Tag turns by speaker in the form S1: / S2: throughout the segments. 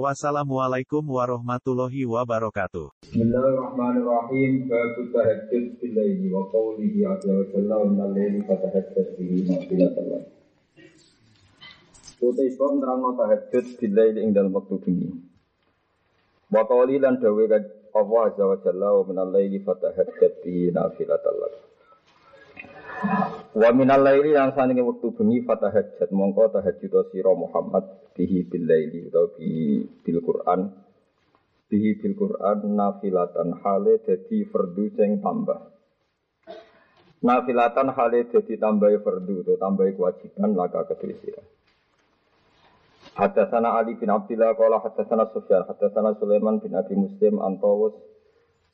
S1: Wassalamualaikum warahmatullahi wabarakatuh.
S2: Bismillahirrahmanirrahim. Bab tahajjud bil laili wa qawlihi azza wa jalla wa minal laili fatahajjud bihi nafilatan lak. Utai sebab nerangno tahajjud bil laili ing dalem wektu bengi. Wa qawli lan dawe Allah azza wa jalla wa minal laili fatahajjud bihi nafilatan lak. Wa minal laili yang saninge wektu bengi fatahajjud mongko tahajjud sira Muhammad bihi bil laili utawa bi bil Quran bihi bil Quran nafilatan hale dadi fardu sing tambah. Nafilatan hale dadi tambahi fardu utawa tambahi kewajiban laka kedue sira. Hadatsana Ali bin Abdullah qala hadatsana Sufyan hadatsana Sulaiman bin Abi Muslim antawus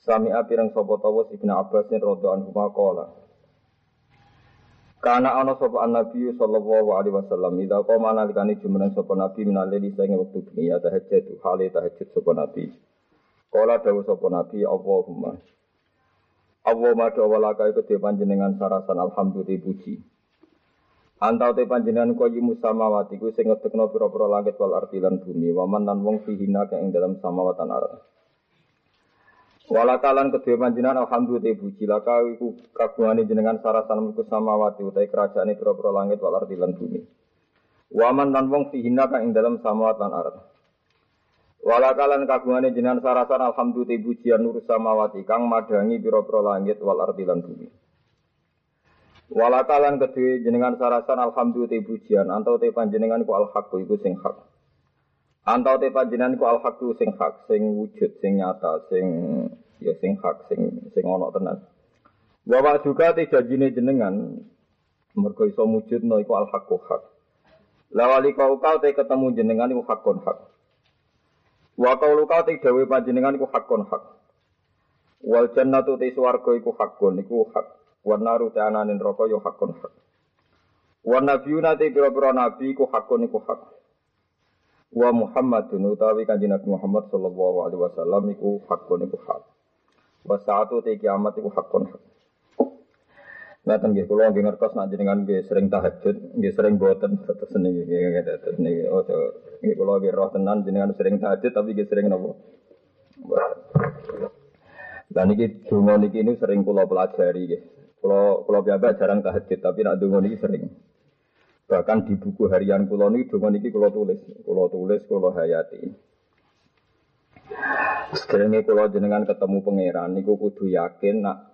S2: sami apirang sapa tawus Ibnu Abbas radhiyallahu anhu Karena ana sapa Nabi sallallahu alaihi wasallam ida qoma nalikane jumeneng sapa Nabi minale di sing wektu bengi ya tahajud hale tahajud sapa Nabi. Kala dawuh sapa Nabi Allahumma Allahumma do walaka iku te panjenengan sarasan alhamdulillah puji. Antau te panjenengan kaya musamawati ku sing ngedekno pira-pira langit wal ardi lan bumi waman lan wong fihina kang ing dalam samawatan arat. Walakalan kedua panjenengan alhamdulillah puji laka iku kagungane jenengan sarasan mulku samawati utai kerajaan pira-pira langit wal ardi lan bumi. Waman lan wong fihina kang ing dalam samawat lan arat. Walakalan kagungane jenengan sarasan alhamdulillah pujian nur samawati kang madangi pira-pira langit wal ardi lan bumi. Walakalan kedua jenengan sarasan alhamdulillah pujian antau te panjenengan ku al haq sing hak. Antau te panjenengan ku al haq sing hak, sing wujud, sing nyata, sing ya sing hak, sing sing ana tenan. Wa juga te janjine jenengan mergo iso wujudno iku al hak. Lawali kau kau te ketemu jenengan iku hakun hak. Wa kaulu kau te dawe panjenengan iku hakun hak. Wal jannatu te swarga iku hakun iku hak. Wa naru te anane neraka yo hakun hak. Wa nabiyuna te pira-pira nabi iku hakun iku hak. Wa Muhammadun utawi kanjeng Nabi Muhammad sallallahu alaihi wasallam iku hakun iku hak. Wa saatu te kiamat iku hakun hak. Ngaten nggih kula nggih ngertos nek jenengan nggih sering tahajud, nggih sering boten terus niki nggih terus niki ojo nggih kula nggih roh tenan jenengan sering tahajud tapi nggih sering napa? Dan niki donga niki ini sering kula pelajari nggih. Kula kula biasa jarang tahajud tapi nek donga niki sering. Bahkan di buku harian kulo ini dengan ini kulo tulis, kulo tulis, kulo hayati. Sekarang kulo jenengan ketemu pangeran, niku kudu yakin nak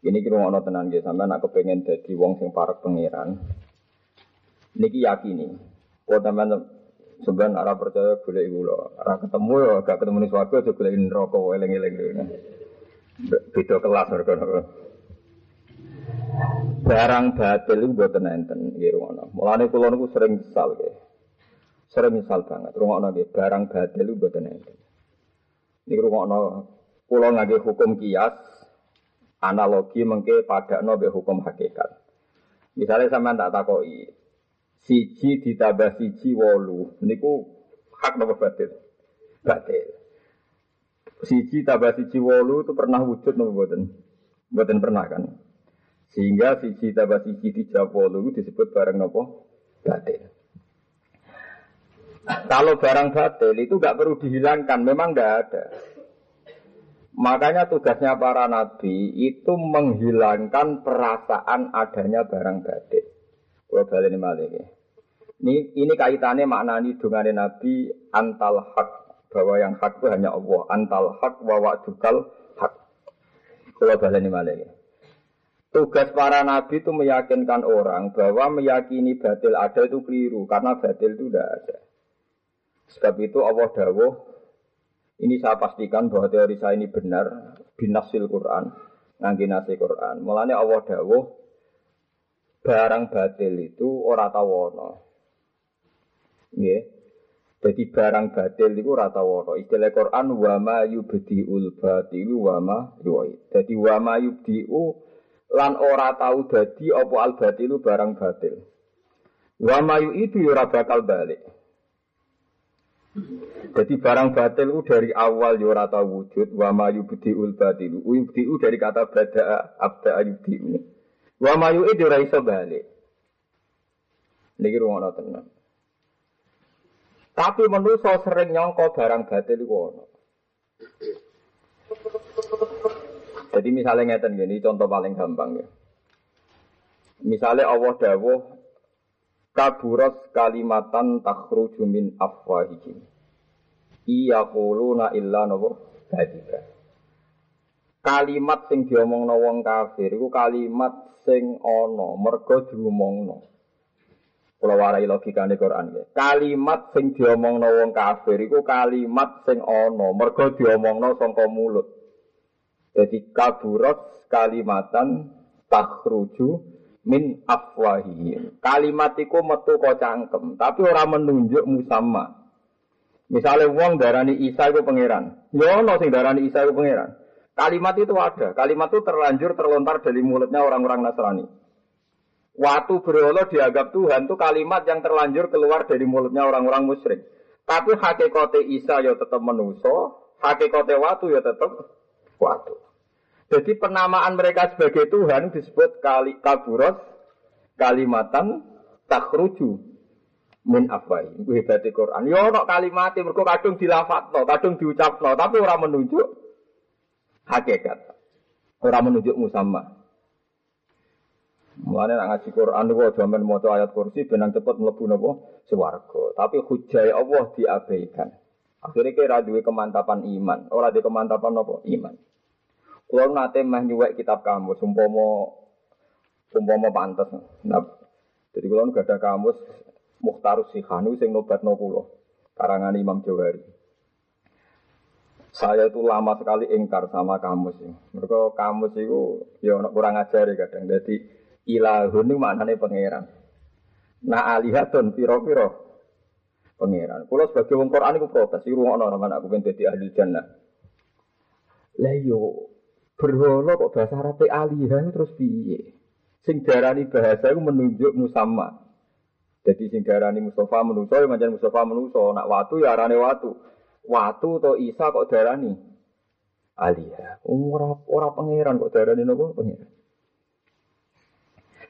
S2: ini kira ngono tenan gitu, sampai nak kepengen jadi wong sing parak pangeran. Niki yakini, kau teman sebenarnya arah percaya boleh kulo, arah ketemu ya gak ketemu nih suatu, aja boleh rokok, eleng eleng Beda kelas mereka. Barang batil itu buatan enten nggih ngono. Mulane kula niku sering misal nggih. Sering misal banget rungokno nggih barang batil itu buatan enten. Niku rungokno kula ngangge hukum kias analogi mengke padakno mbek hukum hakikat. Misalnya sampean tak takoki siji ditambah siji wolu niku hak napa batil? Batil. Siji tambah siji wolu itu pernah wujud napa mboten? Mboten pernah kan? Sehingga siji tambah siji dijawab wolu disebut barang nopo batil. Kalau barang batil itu nggak perlu dihilangkan, memang nggak ada. Makanya tugasnya para nabi itu menghilangkan perasaan adanya barang batil. Balik ini malah ini, ini kaitannya maknani dengan nabi antal hak bahwa yang hak itu hanya Allah. Antal hak wa wa'dukal hak. Kalau balik ini malah Tugas para nabi itu meyakinkan orang bahwa meyakini batil ada itu keliru karena batil itu tidak ada. Sebab itu Allah dawuh ini saya pastikan bahwa teori saya ini benar binasil Quran, ngangge nasi Quran. Mulanya Allah dawuh barang batil itu ora tawono. Nggih. Jadi barang batil itu rata wono. Istilah Quran wa ma yubdiul batilu wa ma yu'id. Jadi wa ma yubdiu lan ora tahu dadi apa al batilu barang batil. Wa ma itu ora bakal balik. Jadi barang batil itu dari awal ya ora tahu wujud wa ma yubdiul batilu. Yubdiu dari kata bada abda yubdiu. Wa ma yu'id ya ora iso balik. Niki rumono tenan. Tapi manusia sering nyongko barang batil itu ono. Jadi misalnya ngeten gini, contoh paling gampang ya. Misalnya Allah dawuh kaburos kalimatan takhruju min afwahihim. Iya kuluna illa nopo kadika. Kalimat sing diomongno wong kafir iku kalimat sing ana mergo diomongno. Kalau warai logikane Quran ya. Kalimat sing diomongno wong kafir iku kalimat sing ana, mergo diomongno sangka mulut. Jadi kaburat kalimatan takhruju min afwahihim. Kalimat iku metu kok cangkem, tapi ora menunjuk musamma. Misalnya wong darani Isa iku pangeran. Ya ono sing darani Isa iku pangeran. Kalimat itu ada. Kalimat itu terlanjur terlontar dari mulutnya orang-orang Nasrani. Waktu berhala dianggap Tuhan itu kalimat yang terlanjur keluar dari mulutnya orang-orang musyrik. Tapi hakikate Isa ya tetap menuso, hakikate waktu ya tetap waktu. Jadi penamaan mereka sebagai Tuhan disebut kali kaburos kalimatan takhruju min afwai. Hebate Quran. Ya ono kalimat mergo kadung dilafatno, kadung diucapno, tapi orang menunjuk hakikat. Orang menunjuk musamma. Mulane nak ngaji Quran niku aja men ayat kursi benang cepet mlebu napa swarga. Tapi hujai Allah diabaikan. Akhirnya kira duwe kemantapan iman, ora di kemantapan napa iman. Kulo nate meh nyuwek kitab kamus umpama umpama pantes. Nah, jadi kulo gak ada kamus Mukhtarus Sihanu sing nobatno kula. Karangan Imam Jawari. Saya itu lama sekali ingkar sama kamus. Mereka kamus itu ya kurang ajar kadang. Jadi ilahun itu maknanya pangeran. Nah alihatun piro-piro pangeran. Kalau sebagai wong Quran itu protes, itu ngono orang aku pengen jadi ahli jannah. Lah yo berhala kok bahasa Arab alihah terus piye? Sing darani bahasa itu menunjuk musamma. Jadi sing darani Mustafa menuso ya macam Mustafa menuso. Nak watu ya arane watu. Watu atau Isa kok darani alihah. Ora ora pangeran kok darani nopo pangeran.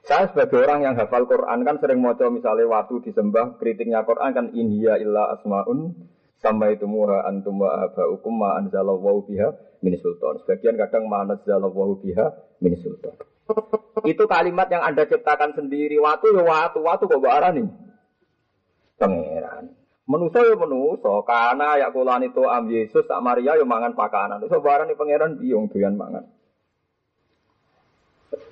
S2: Saya sebagai orang yang hafal Quran kan sering mau misalnya waktu disembah kritiknya Quran kan inhiya illa asmaun sama itu muha antum wa abaukum ma anzalallahu biha min sultan. Sebagian kadang ma anzalallahu biha min sultan. Itu kalimat yang Anda ciptakan sendiri. Waktu ya waktu, waktu kok nih Pangeran. Menuso ya menuso, karena ya kulan itu am Yesus tak Maria ya mangan pakanan. So barani pangeran biung doyan mangan.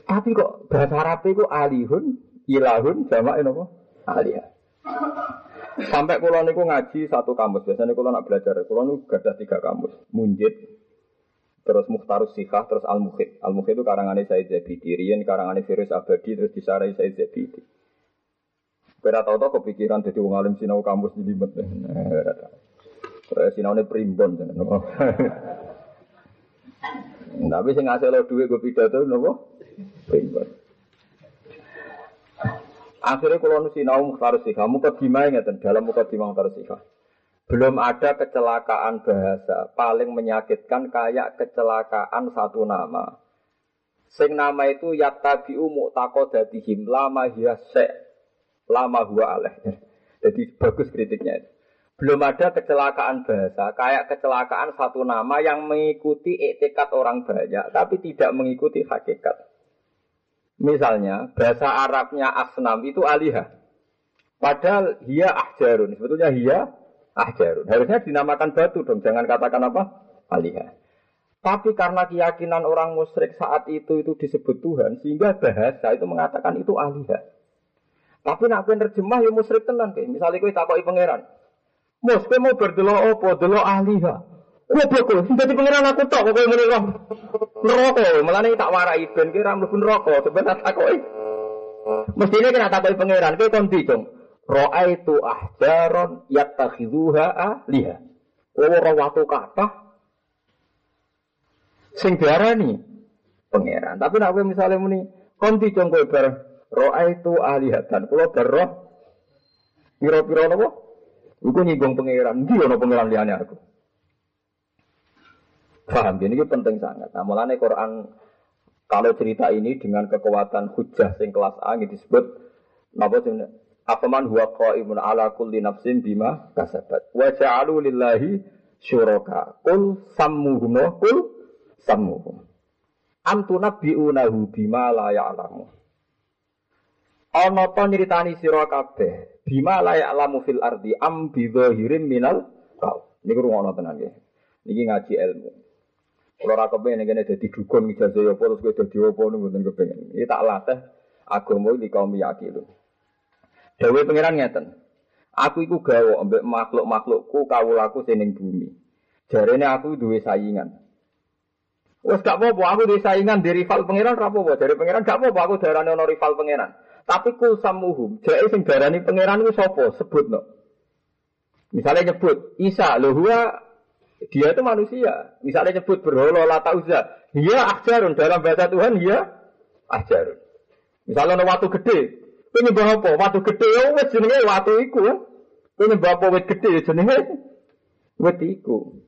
S2: Tapi kok bahasa Arab itu alihun, ilahun, sama ini apa? Aliyah. Sampai kulo niku ngaji satu kamus. Biasanya kulo nak belajar, kulo niku gada tiga kamus. Munjid, terus Mukhtarus Sikah, terus Al Mukhid. Al Mukhid itu karangannya Said Zabidi, Rian karangannya Virus Abadi, terus disarai Said Zabidi. Kira tau tau kepikiran jadi wong alim sinau kamus di limet. Kayak sinau ini primbon. Tapi sing ngasih lo duit gue pidato, nopo? Akhirnya kalau nusinau mukhtar sikha, muka dimai ngeten dalam muka dimai mukhtar sikha. Belum ada kecelakaan bahasa paling menyakitkan kayak kecelakaan satu nama. Sing nama itu yatabiu mu'taqadatihim lama hiya lama huwa aleh. Jadi bagus kritiknya itu. Belum ada kecelakaan bahasa kayak kecelakaan satu nama yang mengikuti etikat orang banyak tapi tidak mengikuti hakikat. Misalnya bahasa Arabnya asnam itu alihah. Padahal hia ahjarun. Sebetulnya hia ahjarun. Harusnya dinamakan batu dong. Jangan katakan apa? Alihah. Tapi karena keyakinan orang musyrik saat itu itu disebut Tuhan, sehingga bahasa itu mengatakan itu alihah. Tapi nak kuen terjemah ya musyrik tenan kayak. Misalnya kue takoki pangeran. Mus, kue mau berdelok apa? Delok alihah. Goblok kok, sing dadi pangeran aku tok kok ngene kok. Neraka, melane tak warai kira mlebu neraka sebenarnya takoki. Mestine kena takoki pangeran, kowe kon ndi, Cung? Ra'aitu ahjaron yattakhidhuha ahliha. Ora watu kathah sing diarani pangeran. Tapi nek misalnya muni konti jong kowe bar ra'aitu alihatan. Kula bar roh pira-pira napa? Iku nyinggung pangeran. Ndi ana pangeran liyane aku. Paham, ini penting sangat. Nah, mulanya Quran kalau cerita ini dengan kekuatan hujah sing kelas A ini disebut sing Afaman huwa qaimun ala kulli nafsin bima kasabat. Wa ja'alu lillahi syuraka. Kul sammuhum kul sammuhum. Antu nabbi'unahu bima la ya'lamu. Ana ta nyritani sira kabeh bima la ya'lamu fil ardi am bi minal qaul. Niku rungono tenan nggih. Niki ngaji ilmu. Kalau ra kepengen ngene dadi dukun ijazah ya terus kowe dadi apa niku mboten kepengen. Iki tak latih agama iki kaum yakin. Dewe pangeran ngeten. Aku iku gawe ambek makhluk-makhlukku kawulaku sing bumi. Jarene aku duwe saingan. Wes gak apa-apa aku duwe saingan di rival pangeran ra apa-apa. Dari pangeran gak apa-apa aku darane ono rival pangeran. Tapi kul samuhum, jake sing darani pangeran ku sapa? Sebutno. Misalnya nyebut Isa, lho huwa dia itu manusia. Misalnya nyebut berhala lata uzza, dia ahjarun dalam bahasa Tuhan dia ahjarun. Misalnya ada watu gede, Kowe nyembah apa? Watu gede ya wis jenenge watu iku. Kowe nyembah apa gede ya jenenge wit iku.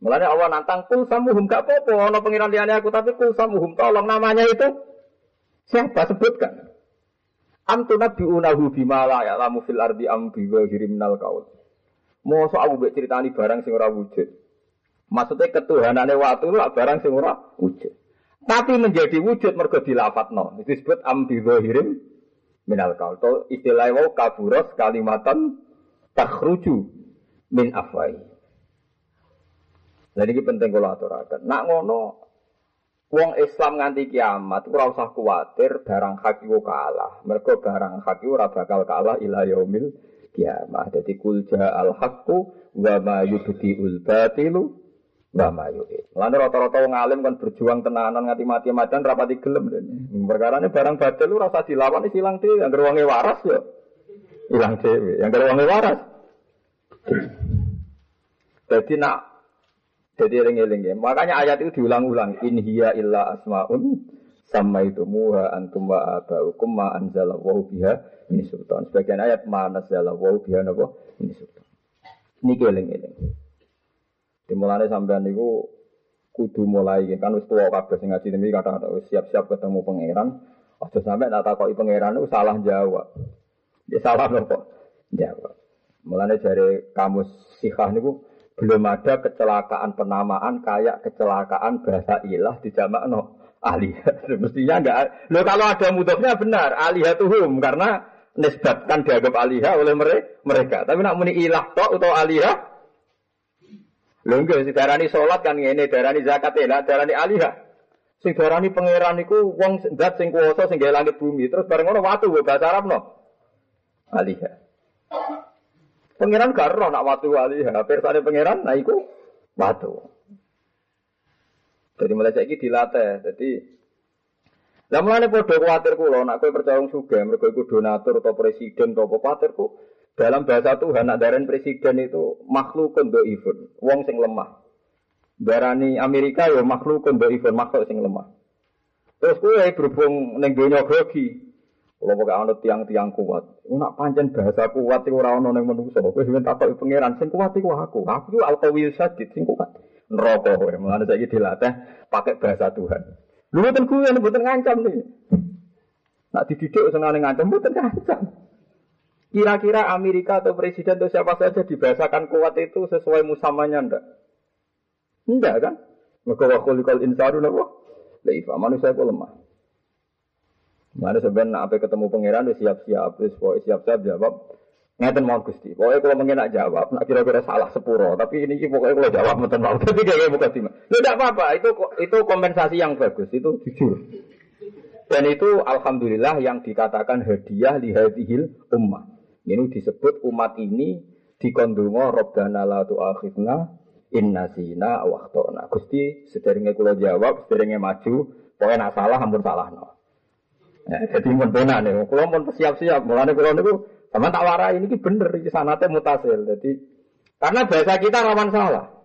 S2: Mulane Allah nantang kul samuhum gak apa-apa ana pengiran liyane aku tapi kul samuhum tolong namanya itu siapa sebutkan. Am tunabbi'unahu bima la ya'lamu fil ardi am bi ghairi minal qaul. Mosok aku mbek critani barang sing ora wujud. Maksudnya ketuhanane watu lah barang sing ora wujud. Tapi menjadi wujud mergo dilafatno. Itu disebut am bi minal kaul. To istilah wau kaburos kalimatan takhruju min afwai. Jadi ini penting kalau aturakan. Nak ngono, wong Islam nganti kiamat, ora usah kuatir barang hakiku kalah. Mereka barang hakiku ora bakal kalah ila yaumil kiamat. Jadi kulja al hakku wa ma yubdiul batilu Mbah Mayu. Lalu rata-rata wong alim kan berjuang tenanan ngati mati macan rapati gelem dene. Barang badal lu rasa dilawan wis ilang dhewe, yang wonge waras yo. Ilang dhewe, yang wonge waras. Jadi nak jadi eling-eling ya. Makanya ayat itu diulang-ulang. In hiya illa asmaun sama itu muha antum wa abaukum ma biha ini sultan. Sebagian ayat ma nazala wa biha napa ini sultan. Ini eling-eling. Dimulai sampean niku kudu mulai kan wis tuwa kabeh sing ngaji demi kata-kata siap-siap ketemu pangeran. Aja sampe tak takoki pangeran niku salah jawab. Dia salah kok jawab. Mulane dari kamus sikah niku belum ada kecelakaan penamaan kayak kecelakaan bahasa ilah di no aliyah. Mestinya enggak. Lo kalau ada mudofnya benar alihatuhum karena nisbatkan dianggap alihah oleh mereka. Tapi nak muni ilah tok atau alihah Lho enggak darani salat kan ngene, darani zakat ya, darani alihah. Sing darani pangeran iku wong zat sing kuwasa sing gawe langit bumi. Terus bareng ngono watu bahasa Arab no. Alihah. Pangeran gak ero nak watu alihah. Persane pangeran nah iku watu. Jadi mulai saiki dilatih. Jadi lah mulane padha kuwatir kula nak kowe percaya wong sugih mergo iku donatur atau presiden atau apa dalam bahasa Tuhan, nak darah presiden itu makhluk event, wong sing lemah. Darani Amerika ya makhluk event, makhluk sing lemah. Terus kue berhubung neng donya grogi. Kalau pakai anut tiang-tiang kuat, nak pancen bahasa kuat itu orang neng manusia. Kue sebentar takut pangeran, sing kuat itu aku. Aku itu alkawil sadid, sing kuat. Neraka kue, mulane saya dilatih pakai bahasa Tuhan. Lu buatan kue, buatan ngancam nih. Nak dididik senang ngancam, buatan ngancam. Kira-kira Amerika atau presiden atau siapa saja dibahasakan kuat itu sesuai musamanya ndak? Enggak kan? Maka wakul kal insanu napa? Laifa manusia itu lemah. Mana sebenarnya apa ketemu pangeran siap-siap, wis siap-siap jawab. Ngeten mau Gusti. Pokoknya kalau mungkin nak jawab, nak kira-kira salah sepuro. Tapi ini pokoknya kalau jawab mungkin mau. Tapi kayak bukan sih. Tidak apa-apa. Itu itu kompensasi yang bagus. Itu jujur. Dan itu alhamdulillah yang dikatakan hadiah li hadihil ummah. Ini disebut umat ini dikondungo Robbana la tu'akhidna inna zina waktona. Gusti sederenge kula jawab, sederenge maju, pokoknya nak salah ampun salah no. Ya, jadi pun benar nih, kula pun siap-siap, mulane kula niku Sama tak warai ini bener sanate mutasil. Jadi karena bahasa kita rawan salah.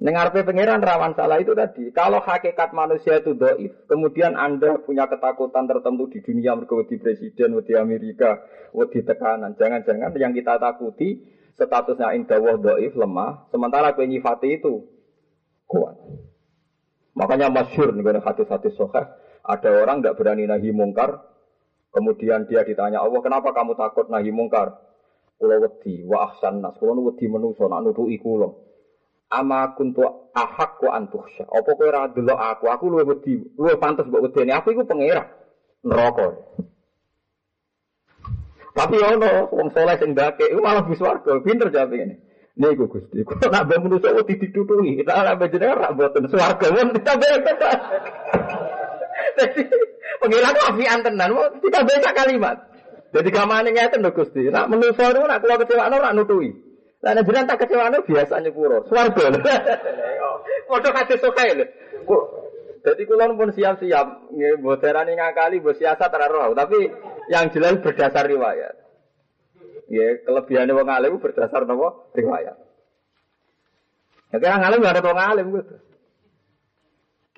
S2: Dengar pangeran rawan salah itu tadi. Kalau hakikat manusia itu doif, kemudian Anda punya ketakutan tertentu di dunia mergawati presiden, di Amerika, di tekanan. Jangan-jangan yang kita takuti statusnya indah doif, lemah. Sementara kue nyifati itu kuat. Makanya masyur nih hati-hati soheh. Ada orang tidak berani nahi mungkar. Kemudian dia ditanya Allah, kenapa kamu takut nahi mungkar? Kulo wedi, wa ahsan nas. Kulo wedi menuso, nak kulo ama kuntu ahak wa antuhsya. Apa kowe ora delok aku? Aku luwih wedi, luwih pantes mbok wedeni. Aku iku pangeran neraka. Tapi ono wong saleh sing ndake iku malah bis warga. Pinter jawab ini. Niku Gusti, kok nak mbok manusa wedi ditutuhi. Kita ora jenengan ora mboten swarga wong ditambah. Jadi pengiran itu afian tenan, kita baca kalimat. Jadi kamane ngeten lho Gusti. Nak manusa niku nak kula kecewakno ora nutuhi. Lah nek jenengan tak kecewano biasa nyepuro. Swarga. Padha kate sokae lho. Jadi kulon pun siap-siap, nggih boderani ngakali, mbok siasat roh, tapi yang jelas berdasar riwayat. Ya, kelebihannya wong alim berdasar napa? Riwayat. Ya kira ngalim gak ada wong alim gitu.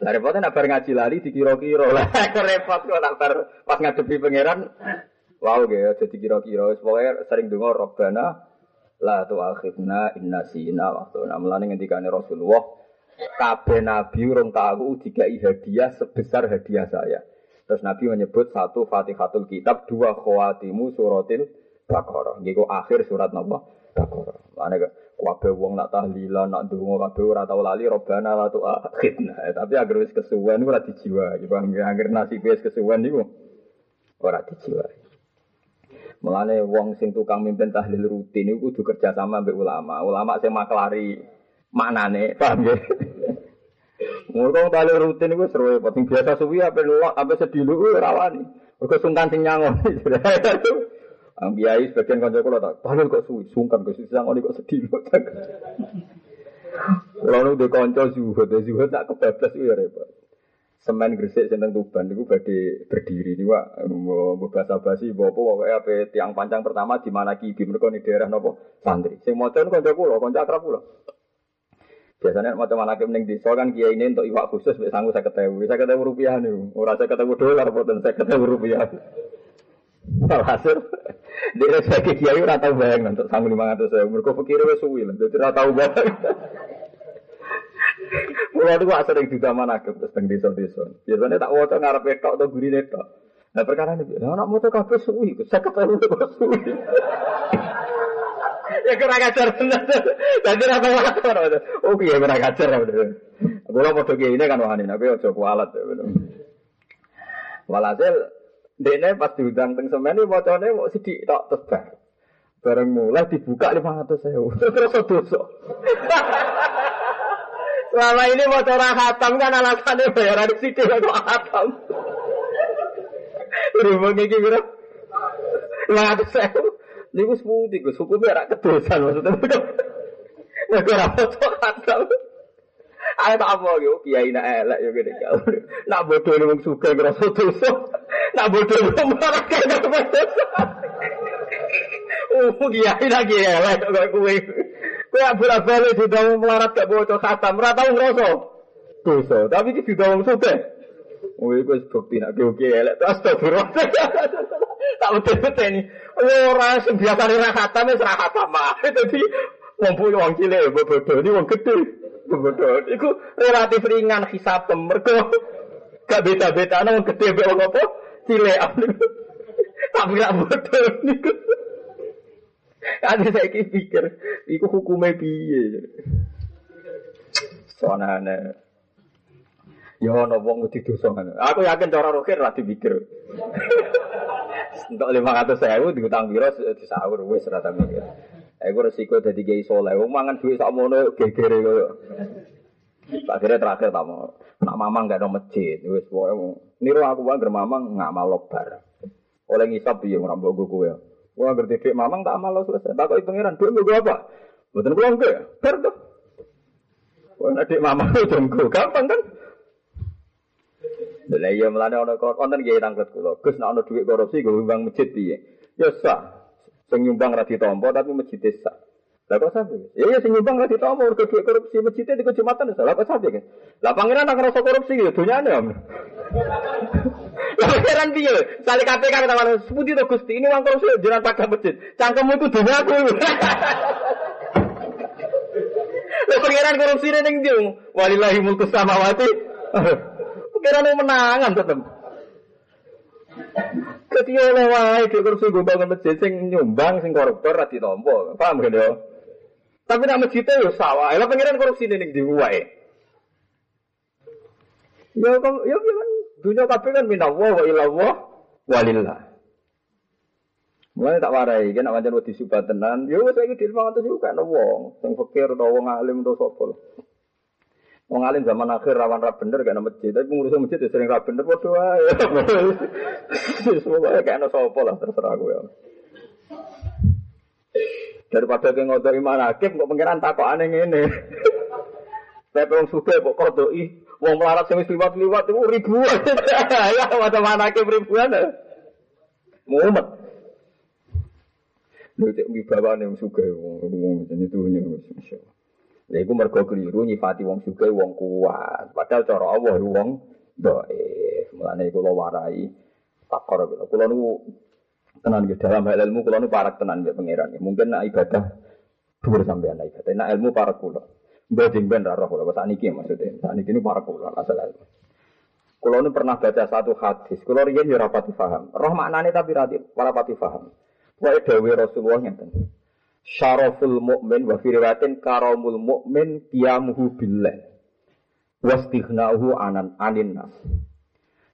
S2: Lah repotnya nak bar ngaji lali dikira-kira lah. Repot kok nak bar pas ngadepi pangeran. Wow, gitu, jadi kira-kira. Pokoknya sering dengar Robbana la tu akhirna inna sina waktu namlane ngendikane Rasulullah kabeh nabi urung tahu dikai hadiah sebesar hadiah saya. Terus Nabi menyebut satu Fatihatul Kitab, dua khawatimu suratil Baqarah. Nggih akhir surat napa? Baqarah. Mane kabeh wong nak tahlilan, nak ndonga kabeh ora tau lali robana la tu akhirna. Eh, tapi agar wis kesuwen ora dijiwa. Coba agar nasib wis kesuwen niku ora dijiwa. Mulane wong sing tukang mimpin tahlil rutin itu kudu kerja sama mbek ulama. Ulama sing maklari maknane, paham ya? Ngurung tahlil rutin itu seru penting biasa suwi apa lu apa sedilu ora wani. Mergo sungkan sing nyangon. Ang biayai sebagian kanca kula tak tahlil kok suwi, sungkan kok sing nyangon kok sedilu. Lalu de kanca zuhud, zuhud tak kebablas ya repot semen gresik sing Tuban niku badhe berdiri niku mbok bahasa basi mbok apa pokoke ape tiang panjang pertama di mana mereka di daerah napa? Santri. Sing maca kanca kula kanca akrab kula. Biasanya macam mana ning desa kan kiai ini untuk iwak khusus mek sangu 50.000 50.000 rupiah niku. Ora 50.000 dolar boten 50.000 rupiah. Alhasil, dia sebagai kiai ora tau bayang untuk sangu 500 saya. Mereka pikir wes suwi lah, jadi ora tau bayang. Mulai itu sering juga mana ke teng desa-desa. Biasanya tak waca ngarep tok atau gurine tok. Nah perkara ini, nah, anak motor kafe suwi, saya ketemu kok suwi. ya kurang ajar bener. Jadi rata lapor. Oh iya kurang ajar. Aku lah mau ini kan wahani, tapi ojo kualat. Walhasil, dene pas diundang teng semen ini wacane mau sidik tok tebar. Bareng mulai dibuka lima ratus sewu. Terus dosa. Selama ini mau cara hatam kan alasannya bayaran situ kok hatam. Rumah ini kira ratus sewu. Ini gue sepuluh, gue biar kedosan maksudnya. Nah, gue rapot hatam. Ayo tak apa yo kiai nak elek yo gede kau. Nak bodoh ni wong suka ngerasa dosa. Nak bodoh wong marah kaya dosa. Oh kiai lagi elek kowe. Kowe bola balik di dalam melarat gak bocor khatam, ora tau ngrasa dosa. Tapi iki di dalam. Oh iku wis bukti nak oke elek terus astagfirullah. Tak betul-betul ini. Ora sing biasa ora khatam khatam mah. Dadi wong punya wong cilik bodoh ini wong gede. Bodoh. Iku relatif ringan hisab mergo gak beda-beda wong gede wong apa cilik. Tapi gak bodoh niku. Ada saya pikir, itu hukumnya piye. Soalnya Ya ana wong wedi dosa Aku yakin cara roker ra dipikir. Untuk 500.000 diutang piro disaur wis ra tak mikir. Aku resiko dadi kiai saleh. Wong mangan dhuwit sakmono gegere koyo. Akhirnya terakhir tak mau. Nak mamang gak ada masjid. Wis pokoke niru aku wae mamang ngamal lobar. Oleh ngisap piye ora mbok kowe. Wah ngerti dek mamang tak amal selesai. Tak kok pangeran duit gue apa? Betul gue enggak. Ber tuh. Wah dek mamang itu gue gampang kan? Lah iya melane ana konten nggih tanglet kula. Gus nek ana dhuwit korupsi gue nyumbang masjid piye? Ya sah. Sing nyumbang ra ditampa tapi masjid sah. Lah kok sampe? Ya ya sing nyumbang ra ditampa mergo dhuwit korupsi masjid di kecamatan sah. Lah kan? Lah pangeran nak ngrasa korupsi ya donyane om. Lah pangeran piye? Sale KPK kata mana? Seputi to Gusti, ini uang korupsi jenengan pakai masjid. Cangkemmu itu donyaku. Lah pangeran korupsi ning ndi? Walillahi mulku samawati. Pangeran yang menangan tetep. Dadi oleh wae dhek korupsi gue bangun masjid sing nyumbang sing koruptor ra ditampa. Paham kan yo? Tapi nak masjid yo sawah. Lah pangeran korupsi ning ndi wae. Ya kok ya dunia kabeh kan minallah wa ilallah walillah. Mulai tak warai, kan nak wajan wedi subat tenan, yo wis saiki di 500 iku kan wong, sing fakir utawa wong alim utawa sapa. Wong alim zaman akhir rawan ra bener kan masjid, tapi ngurus masjid ya sering ra bener padha wae. Semoga kayak ana sapa lah terserah gue. Daripada ke ngodoi manakim kok pengiran takok aneh ngene. Saya wong suka kok kodoi, wong melarat sing liwat-liwat itu ribuan. Ya macam-macam ribuan. Mumet. Lho cek wibawane wong sugih wong jenenge dunya wis masyaallah. Lha iku mergo keliru nyifati wong sugih wong kuat. Padahal cara Allah wong dhaif. Mulane kula warai takor kula. Kula niku tenan nggih dalam hal ilmu kula niku parak tenan mbek pangeran. Mungkin nek ibadah dhuwur sampean nek ibadah. Nek ilmu parak kula. Mbak jeng ben ra roh kula sakniki maksudnya. Sakniki niku parak kula asal ilmu. Kulo ini pernah baca satu hadis. Kulo riyen ya rapati paham. Roh maknane tapi rapati paham. Wa dawe Rasulullah ngeten. Syaraful mukmin wa firwatin karamul mukmin qiyamuhu billah. Wastighna'uhu anan anin nas.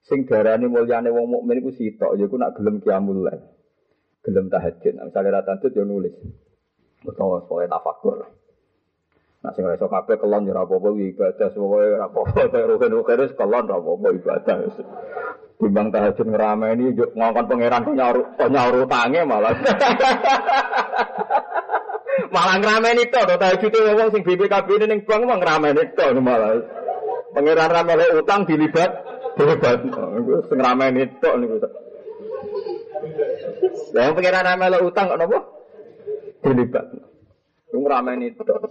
S2: Sing darane mulyane wong mukmin iku sitok yaiku nak gelem qiyamul lail. Gelem tahajud. Nah, misalnya ra tahajud ya nulis. Utawa soal tafakur. Nah, sing iso kabeh kelon ya ora apa-apa ibadah, semoga ora apa-apa, rugen-rugen wis kelon ora apa-apa ibadah. Timbang tahajud ngerameni yuk ngongkon pangeran nyaur kok nyaur utange malah. malah ngrameni tok to tahajud wong sing BPKB ini ning bank mah ngrameni tok malah. Pangeran ra melok utang dilibat dilibat. Iku sing ngrameni tok niku. Lah pangeran ra melok utang kok napa? Dilibat. Iku ngrameni tok.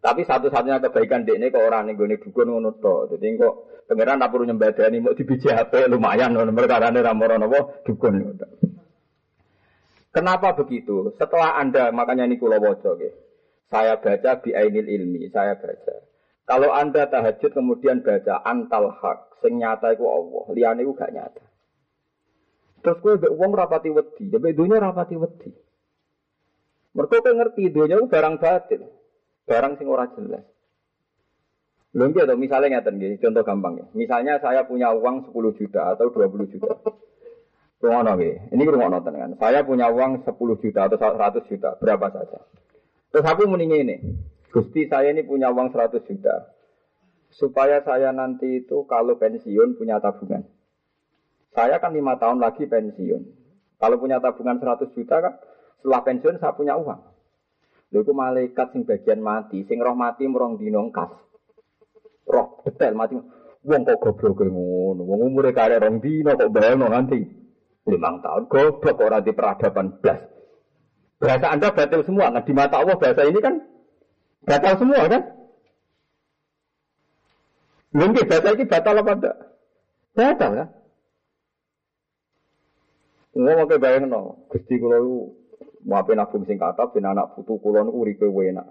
S2: Tapi satu-satunya kebaikan dek ini kok orang nih gue dukun ngono to. Jadi kok pangeran tak perlu nyembadani mau dibiji HP lumayan loh perkara ini ramoran apa dukun. Kenapa begitu? Setelah anda makanya ini kulo wojo Saya baca bi ainil ilmi, saya baca. Kalau anda tahajud kemudian baca antal hak, sing nyata iku Allah, liyane iku gak nyata. Terus kowe mbek wong rapati wedi, mbek dunya rapati wedi. Mergo kowe ngerti iku barang batil barang sing ora jelas. Nggih to, misalnya ngeten nggih, contoh gampang ya. Misalnya saya punya uang 10 juta atau 20 juta. Rungono nggih. Ini rungono tenan. Saya punya uang 10 juta atau 100 juta, berapa saja. Terus aku mending ini. Gusti saya ini punya uang 100 juta. Supaya saya nanti itu kalau pensiun punya tabungan. Saya kan lima tahun lagi pensiun. Kalau punya tabungan 100 juta kan, setelah pensiun saya punya uang. Lha iku malaikat sing bagian mati, sing roh mati merong dino kas. Roh detail mati. Wong kok goblok ngono. Wong umure kare rong dino kok bayangno nanti. Limang tahun goblok ora di peradaban blas. Bahasa Anda batil semua. Nah, di mata Allah bahasa ini kan batal semua kan? Mungkin bahasa ini batal apa enggak? Batal kan? Ngomong ke bayang no, Gusti kalau Muape nabung sing kata ben anak putu kula niku uripe enak.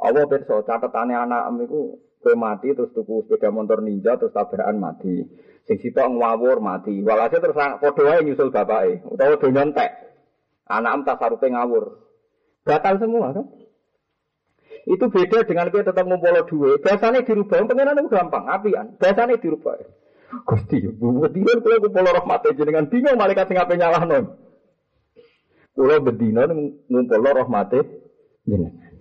S2: Allah pirsa catetane anak niku kowe mati terus tuku sepeda motor ninja terus tabrakan mati. Sing sitok ngawur mati. Walhasil terus padha wae nyusul bapake utawa do nyontek. Anak tasarupe ngawur. Batal semua kan? Itu beda dengan kita tetap ngumpul duit. Biasanya dirubah, pengenan itu gampang, apian. Biasanya dirubah. Gusti, buat dia kalau ngumpul rahmat dengan bingung malaikat sing ape nyalahno. Kulo bedino ngumpul rahmate jenengan.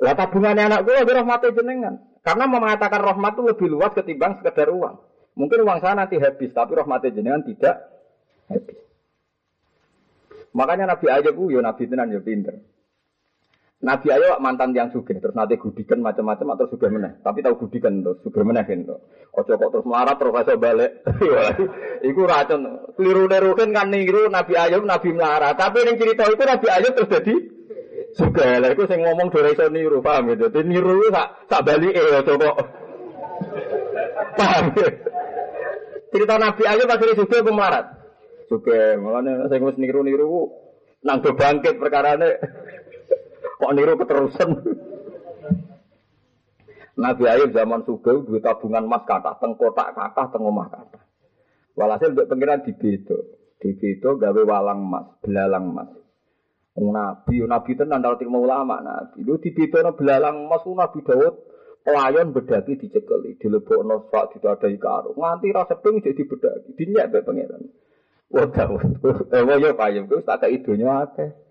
S2: Lah tabungannya anak kulo rahmate jenengan. Karena mengatakan rahmat itu lebih luas ketimbang sekedar uang. Mungkin uang saya nanti habis, tapi rahmate jenengan tidak habis. Makanya Nabi aja ya Nabi tenan ya pinter. Nabi ayo mantan yang sugih terus nanti gudikan macam-macam atau sugih meneh. Tapi tahu gudikan terus sugih meneh gitu. Ojo kok terus melarat terus balik. iku racun. Keliru nerukin kan niru Nabi Ayub Nabi melarat. Tapi yang cerita itu Nabi Ayub terus jadi sugih. Lah iku sing ngomong dhewe iso niru paham gitu. Jadi niru sak sak eh ojo kok. Paham. Cerita Nabi Ayub pas sugih apa melarat? Sugih. Makanya saya wis niru-niru nang do bangkit perkarane. Kok niru keterusan? Nabi Ayub zaman Sugeng duit tabungan emas kata, tengkotak kata, tengomah kata. Walhasil untuk pengiran di bedo, di bedo gawe walang emas, belalang emas. Nabi, Nabi itu nandal terima ulama Nabi. Lu di bedo no belalang emas, Nabi Dawud pelayan bedaki dicekeli, dilebok no swat, ditadai karo. Nganti rasa ping jadi bedaki, dinyak be pengiran. Wah Dawud, eh wah ya Pak Ayub, tak ada idonya akeh.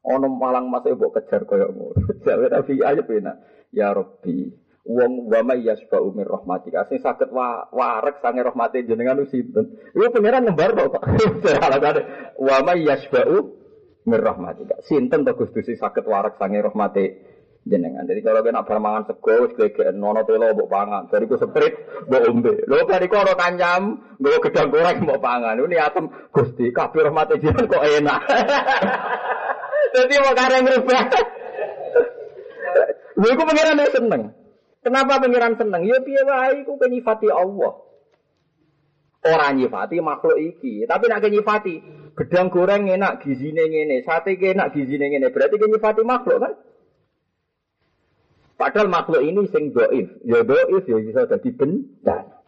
S2: Ono malang mas ibu kejar kaya ngono. Jawa Nabi aja pena. Ya Rabbi, wong wa may yasba'u min rahmatika. Sing saged wa warek sange rahmate jenengan sinten. Iku pangeran nembar kok. Alagane wa may yasba'u min rahmatika. Sinten to Gusti sing saged warek sange jenengan. Jadi kalau kena bar sego wis nono telo mbok pangan. Bariku seprit mbok ombe. Lho bariku ana kanyam, nggo gedang goreng mbok pangan. Ini atem Gusti kabeh rahmate jenengan kok enak. Jadi mau kareng rubah. Lha iku pangeran seneng. Kenapa pangeran seneng? Ya wae iku penyifati Allah. Orang nyifati makhluk iki, tapi nak nyifati gedang goreng enak gizine ngene, sate enak gizine ngene, berarti nyifati makhluk kan? Padahal makhluk ini sing doif, ya doif ya bisa jadi bencana.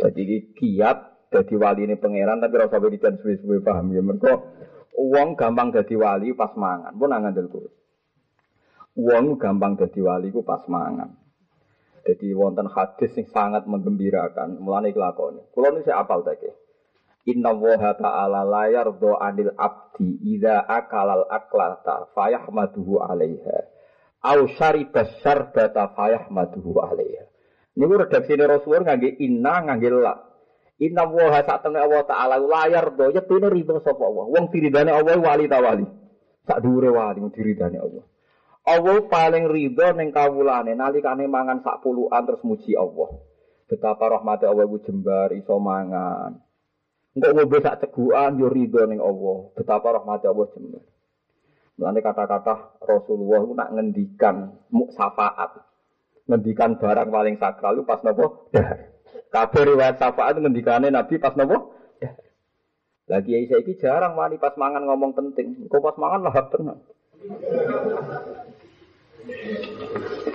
S2: Jadi kiat jadi wali ini pangeran tapi rasa berikan suwe-suwe paham ya mereka Uang gampang jadi wali pas mangan, pun angan dulu. Uang gampang jadi wali ku pas mangan. Jadi wonten hadis yang sangat menggembirakan, mulane. Kalau ini saya apal tadi. Inna woha ta'ala layar do anil abdi ida akalal aklata fayahmaduhu alaiha. Au syaribas syarbata fayahmaduhu alaiha. Ini redaksi Rasulullah ngangge inna ngangge la. Inna woha saat temen Allah Ta'ala layar do tuh riba sapa Allah. Wong diridane Allah wali ta wali. Sak dure wali diridane Allah. Allah paling ridho ning kawulane nalikane mangan sak puluhan terus muji Allah. Betapa rahmat Allah iku jembar iso mangan. Engko ngombe sak cegukan yo ridho ning Allah. Betapa rahmat Allah jembar. Mulane kata-kata Rasulullah nak ngendikan muksafaat. Ngendikan barang paling sakral lu pas nopo dahar. Kabeh riwayat syafaat ngendikane Nabi pas nopo? Lagi Aisyah iki jarang wani pas mangan ngomong penting. Kok pas mangan lah tenang.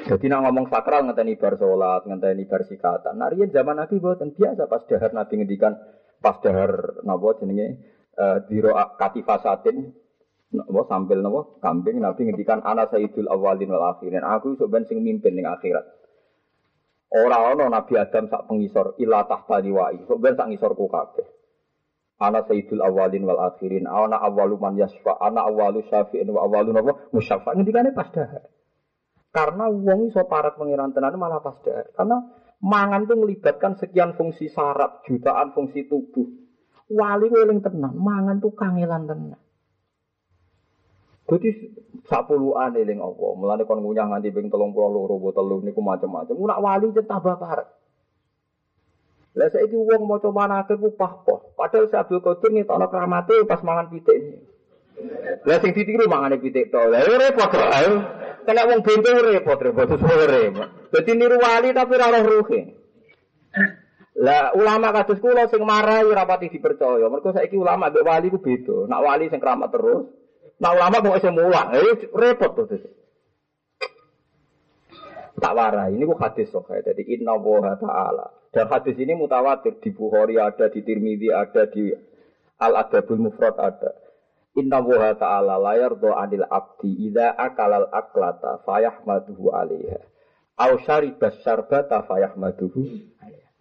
S2: Jadi nak ngomong sakral ngenteni bar salat, ngenteni bar sikatan. Nah, riyen zaman Nabi boten biasa pas dahar Nabi ngendikan pas dahar napa jenenge uh, diro katifasatin napa sambil napa kambing Nabi ngendikan ana sayyidul awalin wal akhirin. Aku iso ben sing mimpin ning akhirat. Ora ana Nabi Adam sak pengisor ila tahta liwai. Sok ben sak ngisorku kabeh. Ana sayyidul awalin wal akhirin. Ana awalu man yasfa. Ana awalu syafi'in wa awalu napa musyafa. Ngendikane pas dahar. Karena wong iso parat pengiran tenan malah pas dahar. Karena mangan itu melibatkan sekian fungsi saraf, jutaan fungsi tubuh. Wali weling tenan, mangan tuh kangelan tenan. Jadi sapuluhan eling Allah. Mulane kon ngunyah nganti ping 32 botol niku macam-macam. Nak wali jen tambah parek. Lah saiki wong maca manake ku pahpoh. Padahal si Abdul Qadir ngetokno kramate pas mangan pitik. Lah sing ditiru mangane pitik to. Lah repot kok. Kena wong bento repot repot sore. Dadi niru wali tapi ora roh ruhe. Lah ulama kados kula sing marai rapati dipercaya. Mergo saiki ulama mbek wali ku beda. Nak wali sing keramat terus, Nah ulama mau esem mulang, eh repot tuh. Tak warai, ini kok hadis sok ya. Jadi inna woha ta'ala. Dan hadis ini mutawatir di Bukhari ada, di Tirmidzi ada, di Al Adabul Mufrad ada. Inna woha ta'ala layar do anil abdi ida akalal aklata fayahmaduhu alaiha. Au syaribas syarbata fayahmaduhu alaiha.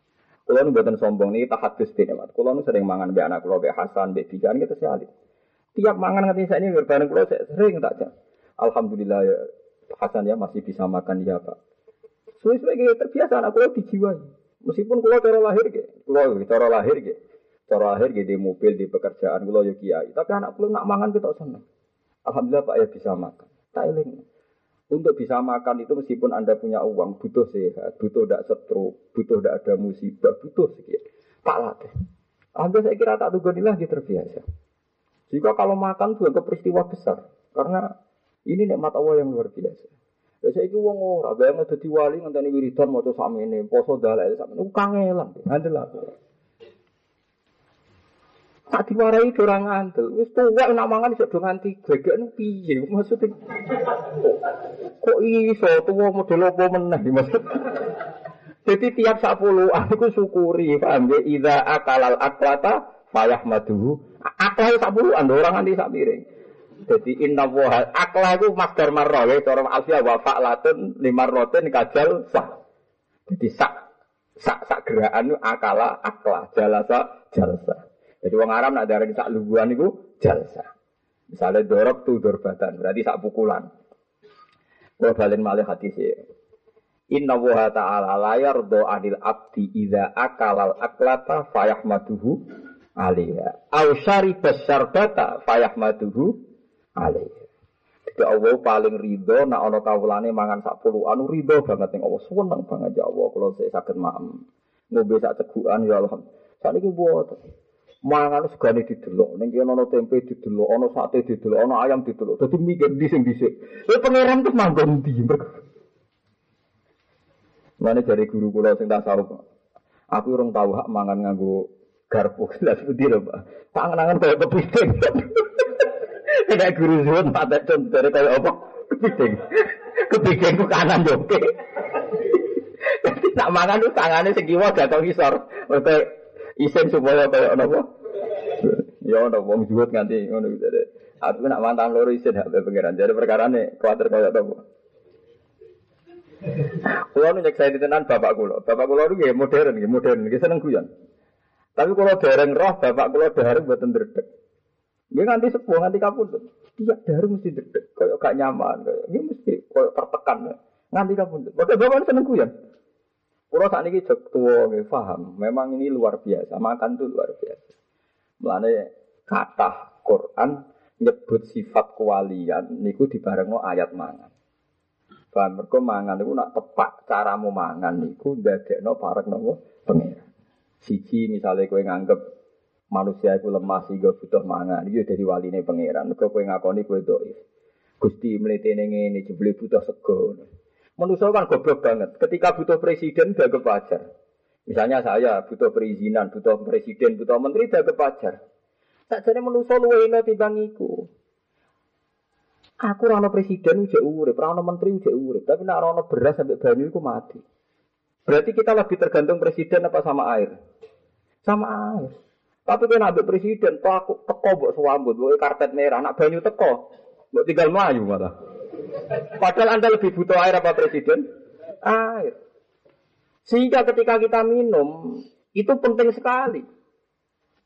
S2: Kulo nu mboten sombong niki tak hadis dene, Mat. Kulo nu sering mangan mbek anak kulo mbek Hasan, mbek Dijan gitu sekali. Tiap mangan ngerti saya ini bareng kulo sering tak jam. Alhamdulillah ya Hasan ya masih bisa makan ya Pak. Suwe-suwe gitu terbiasa anak kulo dijiwai. Meskipun kulo cara lahir gitu, kulo cara lahir gitu. Cara lahir gitu di mobil, di pekerjaan kulo yo kiai. Tapi anak kulo nak mangan kita seneng. Alhamdulillah Pak ya bisa makan. Tak eling. Untuk bisa makan itu meskipun Anda punya uang, butuh sehat, butuh tidak stroke, butuh tidak ada musibah, butuh sekian. Tak latih. Anda saya kira tak tunggu lagi terbiasa. Jika kalau makan juga ke peristiwa besar. Karena ini nikmat Allah yang luar biasa. Saya itu wong ora, bayang dadi wali ngenteni wiridan maca sakmene, poso dalek sakmene, kangelan, ngandel aku. Tak diwarai ora ngandel. Wis tuwek nak mangan iso do nganti nu piye maksudnya? Kok iso tuwa model apa meneh maksud? Jadi tiap sepuluh aku syukuri, paham ya? Ida akalal aklata payah maduhu. Akal sepuluh anda orang nanti sak piring. Jadi inna woha akla itu masdar marra ya cara alfiah wa fa'latun lima rotin kajal sah. Jadi sak sak sak gerakan itu akala akla jalasa jalsa. Jadi wong Arab nak darani sak luguan itu jalsa. Misalnya dorok tuh dorbatan berarti sak pukulan. Kalau balen malih hati sih. Inna woha ta'ala layar do anil abdi idza akalal aklata fayahmaduhu alaiha. Au syaribas syarbata fayahmaduhu alaihi. Jadi Allah paling ridho nak ana kawulane mangan sak puluhan ridho banget ning Allah seneng banget ya Allah kalau saya sakit maem. Ngombe sak cegukan ya Allah. Saiki buat mangan segane didelok ning kene ana tempe didelok, ana sate didelok, ana ayam didelok. Dadi mikir di sing dhisik. Kowe pangeran terus manggon ndi? Mana dari guru kula sing tasawuf. Aku urung tahu hak mangan nganggo garpu. Lah seperti lho, Pak. Tangan-tangan kaya kepiting. Tidak guru zuhud Pak Tecun dari kaya apa? Kepiting. Kepiting ku kanan yo. Jadi nak mangan tuh tangannya segiwa jatuh isor. Oke, isen supaya kaya apa? Ya ono wong zuhud nganti ngono gitu deh. Aku nak mantan loro isen hak pengiran. Jadi perkara nih kuatir kaya apa? Kulo nyek saya tenan bapak kulo. Bapak kulo itu modern, modern, nggih seneng guyon. Tapi kalau dereng roh bapak kulo dereng buatan dredeg. Dia nganti sepuh, nganti kapun. Tiap dari mesti deg kayak gak nyaman, dia mesti kayak tertekan. Nganti kapun. Bapak bapak seneng kuyan. Kalau saat ini cek tua, paham. Memang ini luar biasa. Makan itu luar biasa. Melane kata Quran nyebut sifat kewalian niku dibarengno ayat mangan. Paham mergo mangan niku nak tepat caramu mangan niku ndadekno parek nopo pengira. Siji misalnya kowe nganggep manusia itu lemah sehingga butuh mangan. Itu dari waline pangeran. Kau kue ngakoni kue doif. Gusti mletene ngene jebule butuh sego. Manusia kan goblok banget. Ketika butuh presiden udah kepajar. Misalnya saya butuh perizinan, butuh presiden, butuh menteri udah kepajar. Tak jadi manusia luwe ino timbang iku. Aku rano presiden udah urip, rano menteri udah urip, tapi nak rano beras sampai banyu iku mati. Berarti kita lebih tergantung presiden apa sama air? Sama air. Tapi kena ambil presiden, toh aku teko buat suambut, buat karpet merah, anak banyu teko, buat tinggal melayu malah. Padahal anda lebih butuh air apa presiden? Air. Sehingga ketika kita minum, itu penting sekali.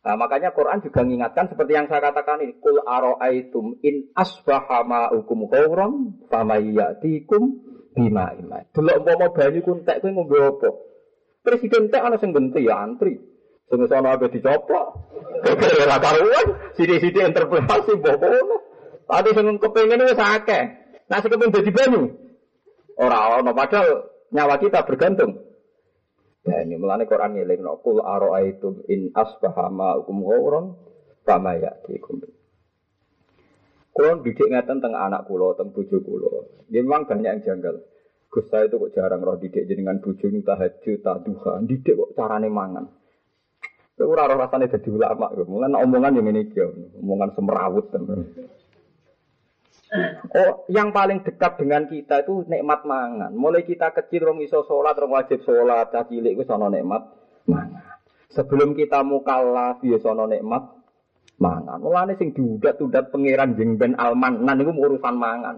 S2: Nah, makanya Quran juga mengingatkan seperti yang saya katakan ini. Kul aro'aitum in asbaha ma'ukum ghauram famayyatikum bima imai. Delok umpama banyu kuntek kowe ngombe apa? Presiden tek ana sing genti ya antri. Sing sono ape dicoplok. Ora karuan, sithik-sithik interpretasi ngono. Tadi sing kepengin wis akeh. Nah sing kepengin dadi banyu. Ora ono padahal nyawa kita bergantung. Banyu mulane Quran ngelingno kul araaitum in asbaha ma'ukum ghauran fama ya'tikum. Kulon didik ngeten teng anak kula, teng bojo kula. Memang banyak yang janggal. Gus saya itu kok jarang roh didik jenengan bojo tahajud, taduha, didik kok carane mangan. Ora ora rasane dadi ulama. Mulane omongan yang ini iki, omongan semrawut. Oh, yang paling dekat dengan kita itu nikmat mangan. Mulai kita kecil rong iso sholat, rong wajib sholat, cah cilik itu sono nikmat mangan. Sebelum kita mukallaf ya sono nikmat mangan. Mulane sing diudat-udat pangeran jeng ben almanan niku urusan mangan.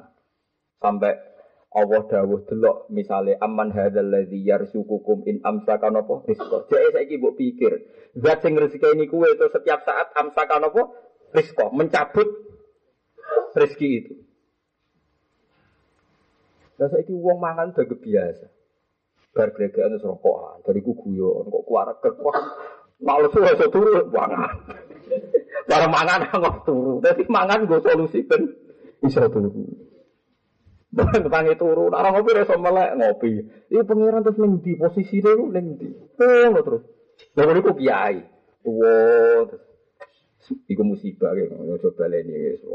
S2: Sampai Allah dawuh delok misale aman hadzal ladzi yarzuqukum in amsaka napa rizqa. Jek saiki mbok pikir, zat sing rezeki kuwe itu setiap saat amsaka napa rizqa, mencabut rezeki itu. Lah saiki wong mangan udah biasa. Bar gregekan wis rokokan, dari ku guyon kok kuarek kok males ora turu mangan. Cara mangan kok turu. Dadi mangan go solusi ben iso turu. Tangi turu, orang ngopi reso melek ngopi. Ini pangeran terus ning di posisi dia ning. Oh, terus. Lalu iku kiai. Wow, terus. Iku musibah gitu. Coba leni wis.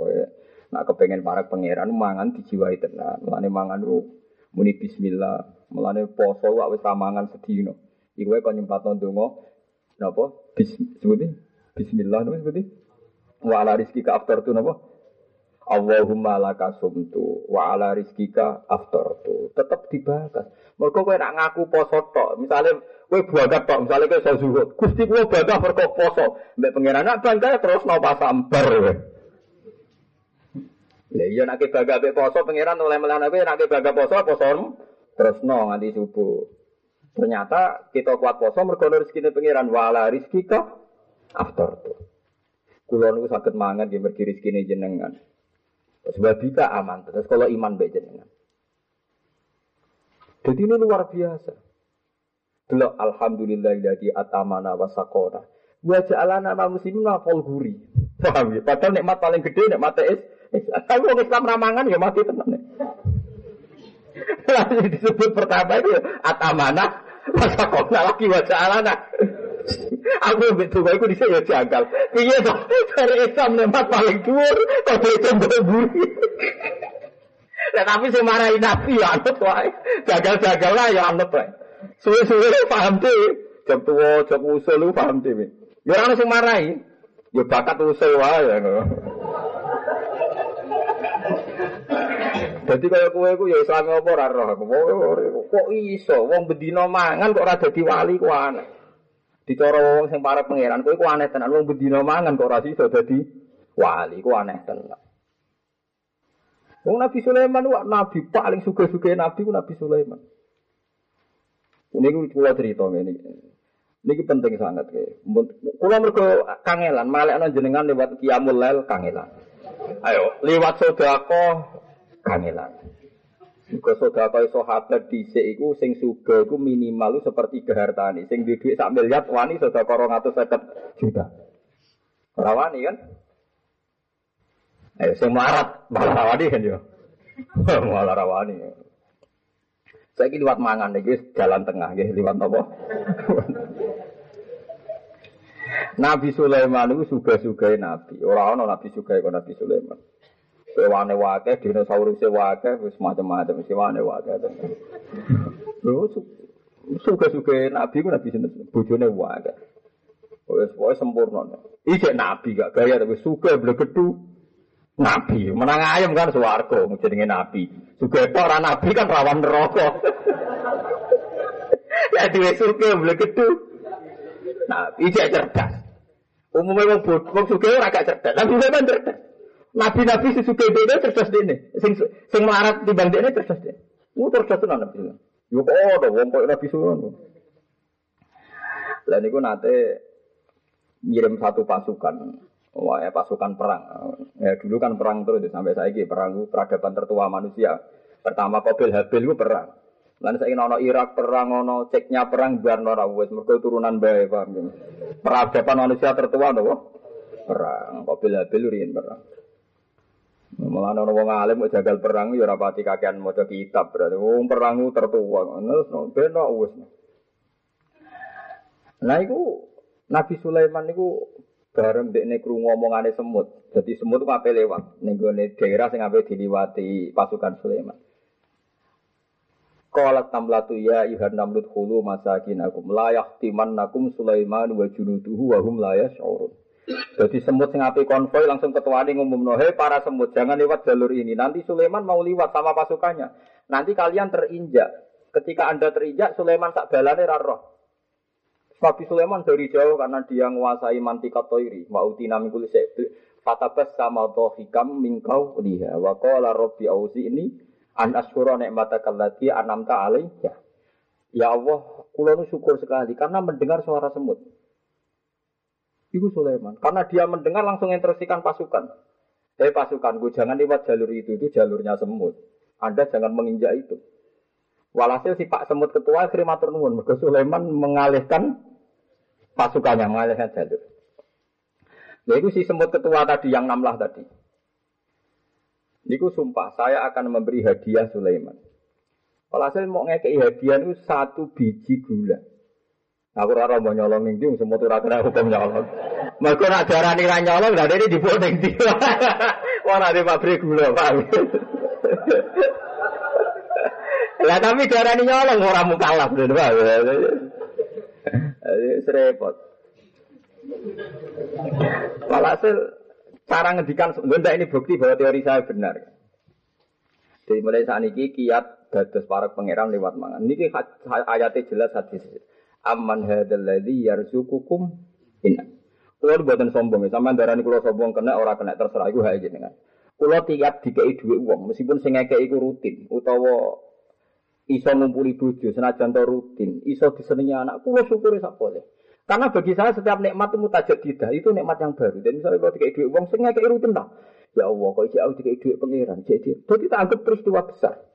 S2: Nak kepengen para pangeran mangan dijiwai tenan. Mulane mangan lu muni bismillah. Mulane poso wak wis mangan sedina. Iku wae kon nyempatno donga napa? Bis sebutin bismillah napa sebutin? Wa ala rizqika aftartu napa? Allahumma laka sumtu wa ala rizkika aftartu. Tetap dibahas. Mergo kowe nak ngaku poso tok, misale kowe bagat tok, misale kowe iso. Gusti kowe bagat mergo poso. Mbek pangeran nak bangga terus no pasambar kowe. Lah iya nak mbek poso pangeran oleh melana kowe nak baga poso poso terus no nganti subuh. Ternyata kita kuat poso mergo rezekine pangeran wala rizkika aftartu. Kulo niku saged mangan nggih mergi rezekine jenengan. Sebab bisa aman. Terus kalau iman baik jenengan. Jadi ini luar biasa. Delok alhamdulillah jadi atamana wasakona. Wa ja'alana ma muslimin wa guri. Paham ya? Padahal nikmat paling gede nikmat es. Tapi orang Islam ramangan ya mati tenan. Lalu disebut pertama itu atamana wasakona lagi wa ja'alana. Aku mbek donga iku dhisik ya janggal. Piye to? Dari Islam nempat paling dhuwur kok ditembok buri. Lah tapi sing marahi Nabi ya anut wae. Gagal-gagal lah ya anut wae. Suwe-suwe paham deh. Jam tua, jam usul lu paham deh. Ya orang sing marahi. Ya bakat usul wae ya. Jadi kaya kowe iku ya Islam apa ora roh. Kok iso wong bedino mangan kok ora dadi wali ku aneh. Dicara wong sing para pangeran kowe ku aneh tenan wong bendina mangan kok ora iso dadi wali ku aneh tenan. Wong Nabi Sulaiman wa nabi paling suka-suka nabi ku Nabi Sulaiman. Ini ku kula cerita ngene. Niki penting sangat ke. Kula mergo kangelan, malekno jenengan lewat qiyamul lail kangelan. Ayo, lewat sedekah kangelan. Muga sedekah sahabat dhisik iku sing sugih iku minimal seperti hartane. Sing duwe dhuwit sak miliar wani sedekah 250 juta. Ora wani kan? Eh sing marat malah wani kan yo. malah rawani. Saya ini lewat mangan nih, jalan tengah, guys, lewat apa? Nabi Sulaiman itu suga-suga Nabi. Orang-orang Nabi suga Nabi Sulaiman. Hewane wake, dinosaurus wake, wis macam-macam, wis hewane wake. Lho, suka-suka nabi ku nabi sinten, bojone wake. Wis pokoke sempurna. Iki nabi gak gaya tapi suka blegedu. Nabi, menang ayam kan swarga jenenge nabi. Suka orang nabi kan rawan neraka. Ya dhewe suka blegedu. Nabi iki cerdas. Umumnya wong bodoh, wong suka ora gak cerdas. Nabi memang cerdas. Nabi-nabi sesuka itu cerdas dene. Sing sing melarat di bandek ini cerdas dene. Mu cerdas tenan nabi. Yo kok ada wong kok nabi suwon. Lah niku nate ngirim satu pasukan. Wah, ya, pasukan perang. Ya, dulu kan perang terus sampai saya perang peradaban tertua manusia. Pertama Qabil Habil itu perang. Saya ingin Irak perang, ono ceknya perang biar nora wes mereka turunan bayi paham Peradaban manusia tertua nopo perang. Qabil Habil riyen perang. Malah ana wong alim jagal perang ya ora pati kakean maca kitab berarti wong perang tertua. Terus ben wis. Nah iku Nabi Sulaiman niku bareng dekne krungu omongane semut. Jadi semut ku ape lewat ning gone daerah sing ape diliwati pasukan Sulaiman. Qalat tamlatu ya ayuhan namlut khulu masakinakum la yahtimannakum Sulaiman wa junuduhu wa hum la yash'urun. Jadi semut sing api konvoy langsung ketuani ngumumno, "Hei para semut, jangan lewat jalur ini. Nanti Sulaiman mau lewat sama pasukannya. Nanti kalian terinjak. Ketika Anda terinjak, Sulaiman tak balane roh. Nabi Sulaiman dari jauh karena dia menguasai mantikat toiri. Wa utina mingkul Fatabas sama hikam mingkau liha. Wa qala rabbi auzi ini an asyura ni'mataka allati anamta alaiya. Ya Allah, kula syukur sekali karena mendengar suara semut. Iku Sulaiman. Karena dia mendengar langsung instruksikan pasukan. Eh pasukan, gue jangan lewat jalur itu, itu jalurnya semut. Anda jangan menginjak itu. Walhasil si Pak Semut Ketua akhirnya matur. Mereka Sulaiman mengalihkan pasukannya, mengalihkan jalur. Ya itu si Semut Ketua tadi, yang namlah tadi. Niku sumpah, saya akan memberi hadiah Sulaiman. Saya mau ngekei hadiah itu satu biji gula. Aku rara mau nyolong ning semua tuh rata hukum nyolong. Mergo nak darani ra nyolong lah ini dibuat ning ndi. Wah nanti pabrik gula, Pak. Lah tapi darani nyolong orang mukalaf lho, Pak. Serepot. Walhasil cara ngedikan benda ini bukti bahwa teori saya benar. Jadi mulai saat ini kiat dados para pangeran lewat mangan. Niki ayatnya jelas hadis. Amman hadzal ladzi yarzuqukum inna. Kulo buatan sombong ya, sama darani kulo sombong kena ora kena terserah iku hak jenengan. Kulo tiap dikei dhuwit wong, meskipun sing ngekei iku rutin utawa iso ngumpuli bojo senajan to rutin, iso disenengi anak, kulo syukuri sak boleh. Karena bagi saya setiap nikmat itu mutajab tidak, itu nikmat yang baru. Dan misalnya kalau dikei duit uang, saya ngekei rutin lah. Ya Allah, kok ijek aku dikei duit pangeran. Jadi, jadi kita anggap peristiwa besar.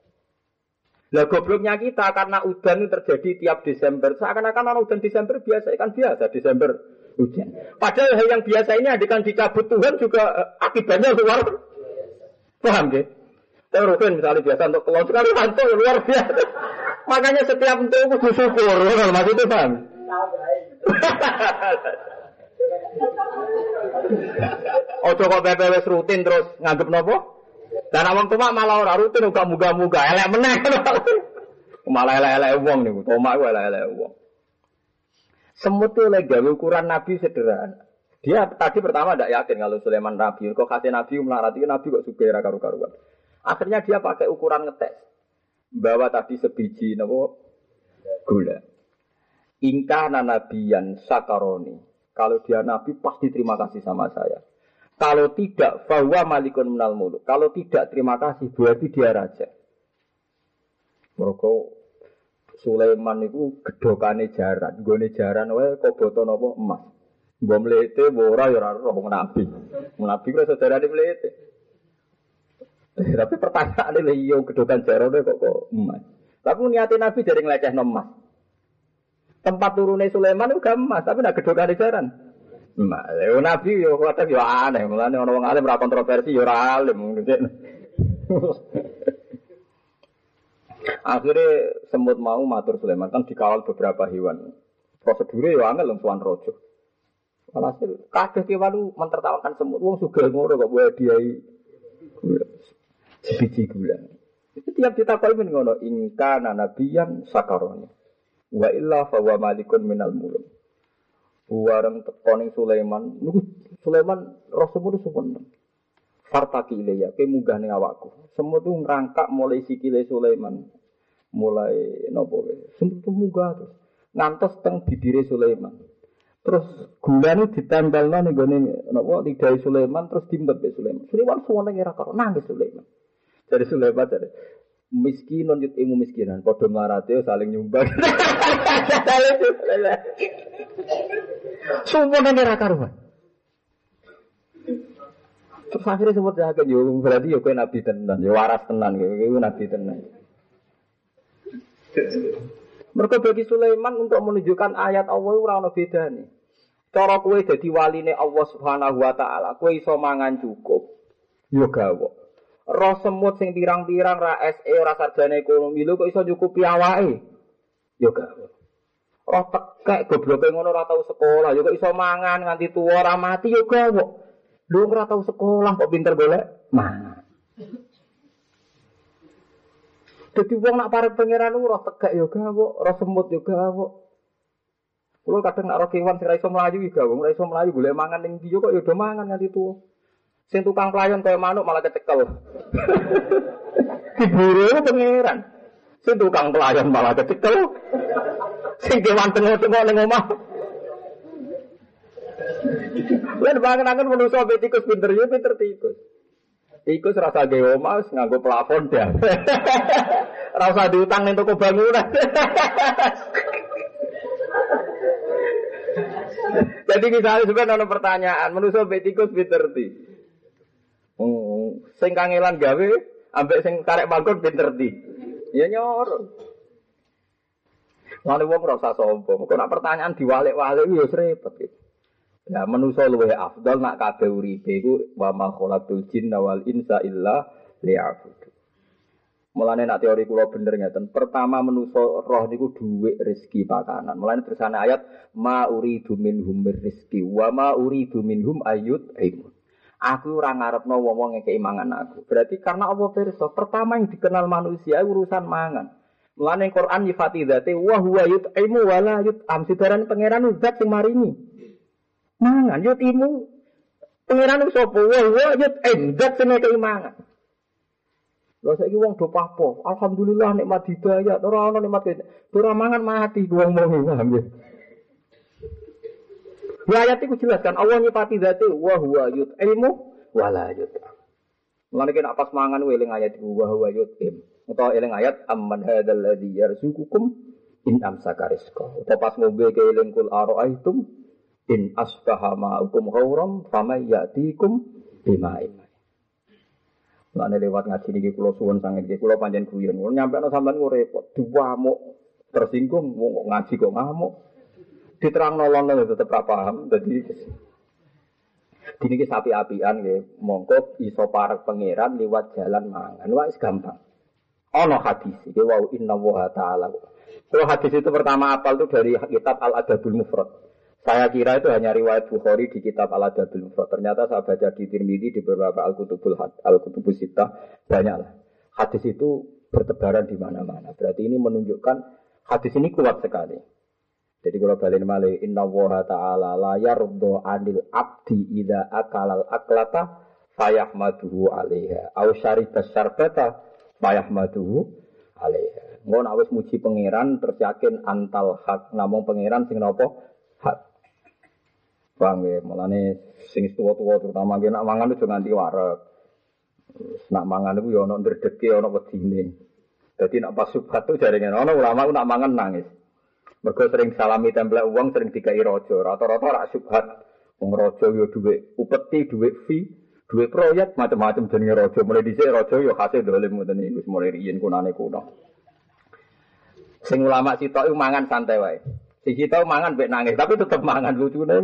S2: Lah gobloknya kita karena udan itu terjadi tiap Desember. Seakan-akan orang udan Desember biasa, kan biasa Desember hujan. Padahal hal yang biasa ini akan dicabut Tuhan juga eh, akibatnya luar. Paham ya? Saya rutin misalnya biasa untuk keluar sekali hantu luar biasa. Makanya setiap itu syukur, maksudnya paham? Ojo kok PPW rutin terus nganggep nopo? Dan awang tua malah ora rutin uga muga-muga elek meneh. malah elek-elek wong niku, tomak ku elek-elek wong. Semut itu lagi ukuran Nabi sederhana. Dia tadi pertama tidak yakin kalau Sulaiman Nabi. Kok kasih Nabi melarat itu Nabi kok suka karu-karuan. Akhirnya dia pakai ukuran ngetes. Bawa tadi sebiji nopo gula. Ingkah nabiyan sakaroni. Kalau dia nabi pasti terima kasih sama saya. Kalau tidak, bahwa malikun menal muluk. Kalau tidak terima kasih, berarti dia raja. Mereka Sulaiman itu gedokane jaran. Gone jaran wae kok boto napa emas. Mbok mlete ora ya ora roh nabi. Nabi kok sejarah mlete. Tapi pertanyaan ini iya gedokan jaran kok kok emas. Tapi niatnya nabi dari ngeleceh emas. Tempat turunnya Sulaiman itu gak emas, tapi nak gedok jaran. Nah, ya Nabi yo kadang yo aneh, mulane ana wong alim ora kontroversi yo ora alim. Akhirnya semut mau matur Sulaiman kan dikawal beberapa hewan. Prosedurnya yo angel tuan rojo. Walhasil kabeh kewan mentertawakan semut. Wong sugih ngono kok buat diai gula. Itu tiap ditakoni men ngono, ingka nabiyan sakarone. Wa illa fawa malikun minal muluk. Buareng tekoning Sulaiman, niku Sulaiman Rasulullah sumpah. Fartaki ilayya, ke munggah ning awakku. Semua tuh ngerangkak mulai sikile Sulaiman. Mulai nopo wae. Semua tuh munggah terus. Ngantos teng bibire Sulaiman. Terus gula ini ditempel nih nopo lidah Sulaiman terus dimbet be Sulaiman. Sulaiman semua ngira karo nangis Sulaiman. Dari Sulaiman dari miskin non yut ilmu miskinan podo marate saling nyumbang semua nanti raka rumah terus akhirnya semua jaga yo berarti yo kue nabi tenan yo waras tenan yo nabi tenan mereka bagi Sulaiman untuk menunjukkan ayat Allah ora ono nih. Cara kue jadi waline Allah Subhanahu wa taala, kue iso mangan cukup. Yo gawe. roh semut sing pirang-pirang ra SE ora sarjana ekonomi lho kok iso nyukupi awake yo gak roh tekek gobloke ngono ora tau sekolah yo kok iso mangan nganti tuwa ora mati yo gak lho ora tau sekolah kok pinter golek mangan Jadi wong nak parek pangeran roh tegak yo gak roh semut yo gak Kulo kadang nak roh kewan sing ra iso mlayu iki gak wong ra iso mlayu golek mangan ning ndi kok yo do mangan nganti tuwa Sing tukang pelayan kayak manuk malah kecekel. Diburu pangeran. Sing tukang pelayan malah kecekel. Sing kewan tengok-tengok ning omah. Lan bangen-angen manusa tikus pinter yo pinter tikus. Tikus rasa gawe omah nganggo plafon dah. Rasa diutang ning toko bangunan. Jadi misalnya sebenarnya ada pertanyaan, manusia betikus pinter ti. Oh, sing kangelan gawe ambek sing karek bangun pinter di. Ya nyor. Lalu wong rasa sombong. Kok nak pertanyaan diwalik-walik ya repot gitu. Ya manusa luwih afdal nak kabeh uripe iku wa ma khalaqul jinna wal insa illa liya'budu. Mulane nak teori kula bener ngeten. Pertama menuso roh niku dhuwit rezeki pakanan. Mulane tersane ayat ma uridu minhum rizki wa ma uridu minhum ayut aimun. Aku ora ngarepno wong-wong ngekeki mangan aku. Berarti karena Allah pirsa, pertama yang dikenal manusia urusan mangan. Mulane Quran nyifati dzate wa huwa yut'imu wa la yut'am. Sidaran pangeran zat sing maringi. Mangan yut'imu. Pangeran sapa? Wa huwa yut'im zat sing ngekeki mangan. Lha saiki wong do papo. Alhamdulillah nikmat hidayah, ora ana nikmat ora mangan mati wong wong paham ya. Ya ayat itu jelas kan Allah nyipati zati wa huwa yut'imu wa la yut'am. Mulane nek pas mangan eling ayat wa huwa yut'im. Utawa eling ayat amman hadzal ladzi yarzuqukum in amsaka rizqa. Utawa pas ngombe ke eling kul ara'aitum in asbaha ma'ukum ghauram famay ya'tikum bima'in. Lane lewat ngaji niki kula suwun sanget iki kula panjen guyon. Nyampe ana sampean ku repot, diwamuk, tersinggung wong ngaji kok ngamuk. Diterang nolong tetep ra paham. Dadi Dini ki sapi apian nggih, mongko iso pangeran liwat jalan mangan. Wis gampang. Ana hadis iki wau inna wa ta'ala. Kalau hadis itu pertama apal itu dari kitab Al Adabul Mufrad. Saya kira itu hanya riwayat Bukhari di kitab Al Adabil Mufrad. Ternyata saya baca di Tirmidzi di beberapa Al Kutubul Al Kutubus Sittah banyaklah. Hadis itu bertebaran di mana-mana. Berarti ini menunjukkan hadis ini kuat sekali. Jadi kalau balik malih inna wa ta'ala la yardo anil abdi ida akalal aklata fayahmaduhu alaiha au syaribas syarbata fayahmaduhu alaiha. Ngono awis muji pangeran terus yakin antal hak namung pangeran sing napa hak. Paham ya, mulane sing tua-tua terutama dia nak mangan itu nganti warek. Nak mangan itu ya ono ndredeke wedine. Jadi nak pas subhat itu jaringan ono ulama nak mangan nangis. Mergo sering salami template uang sering dikai rojo. Rata-rata rak subhat. Wong yo duwe upeti, duwe fee, duwe proyek macam-macam jenenge rojo. Mulai dhisik rojo yo khase dolim ngoten iki mulai riyen kunane kuno. Sing ulama sitok iku mangan santai wae. Siji tau mangan mbek nangis, tapi tetep mangan lucu nih.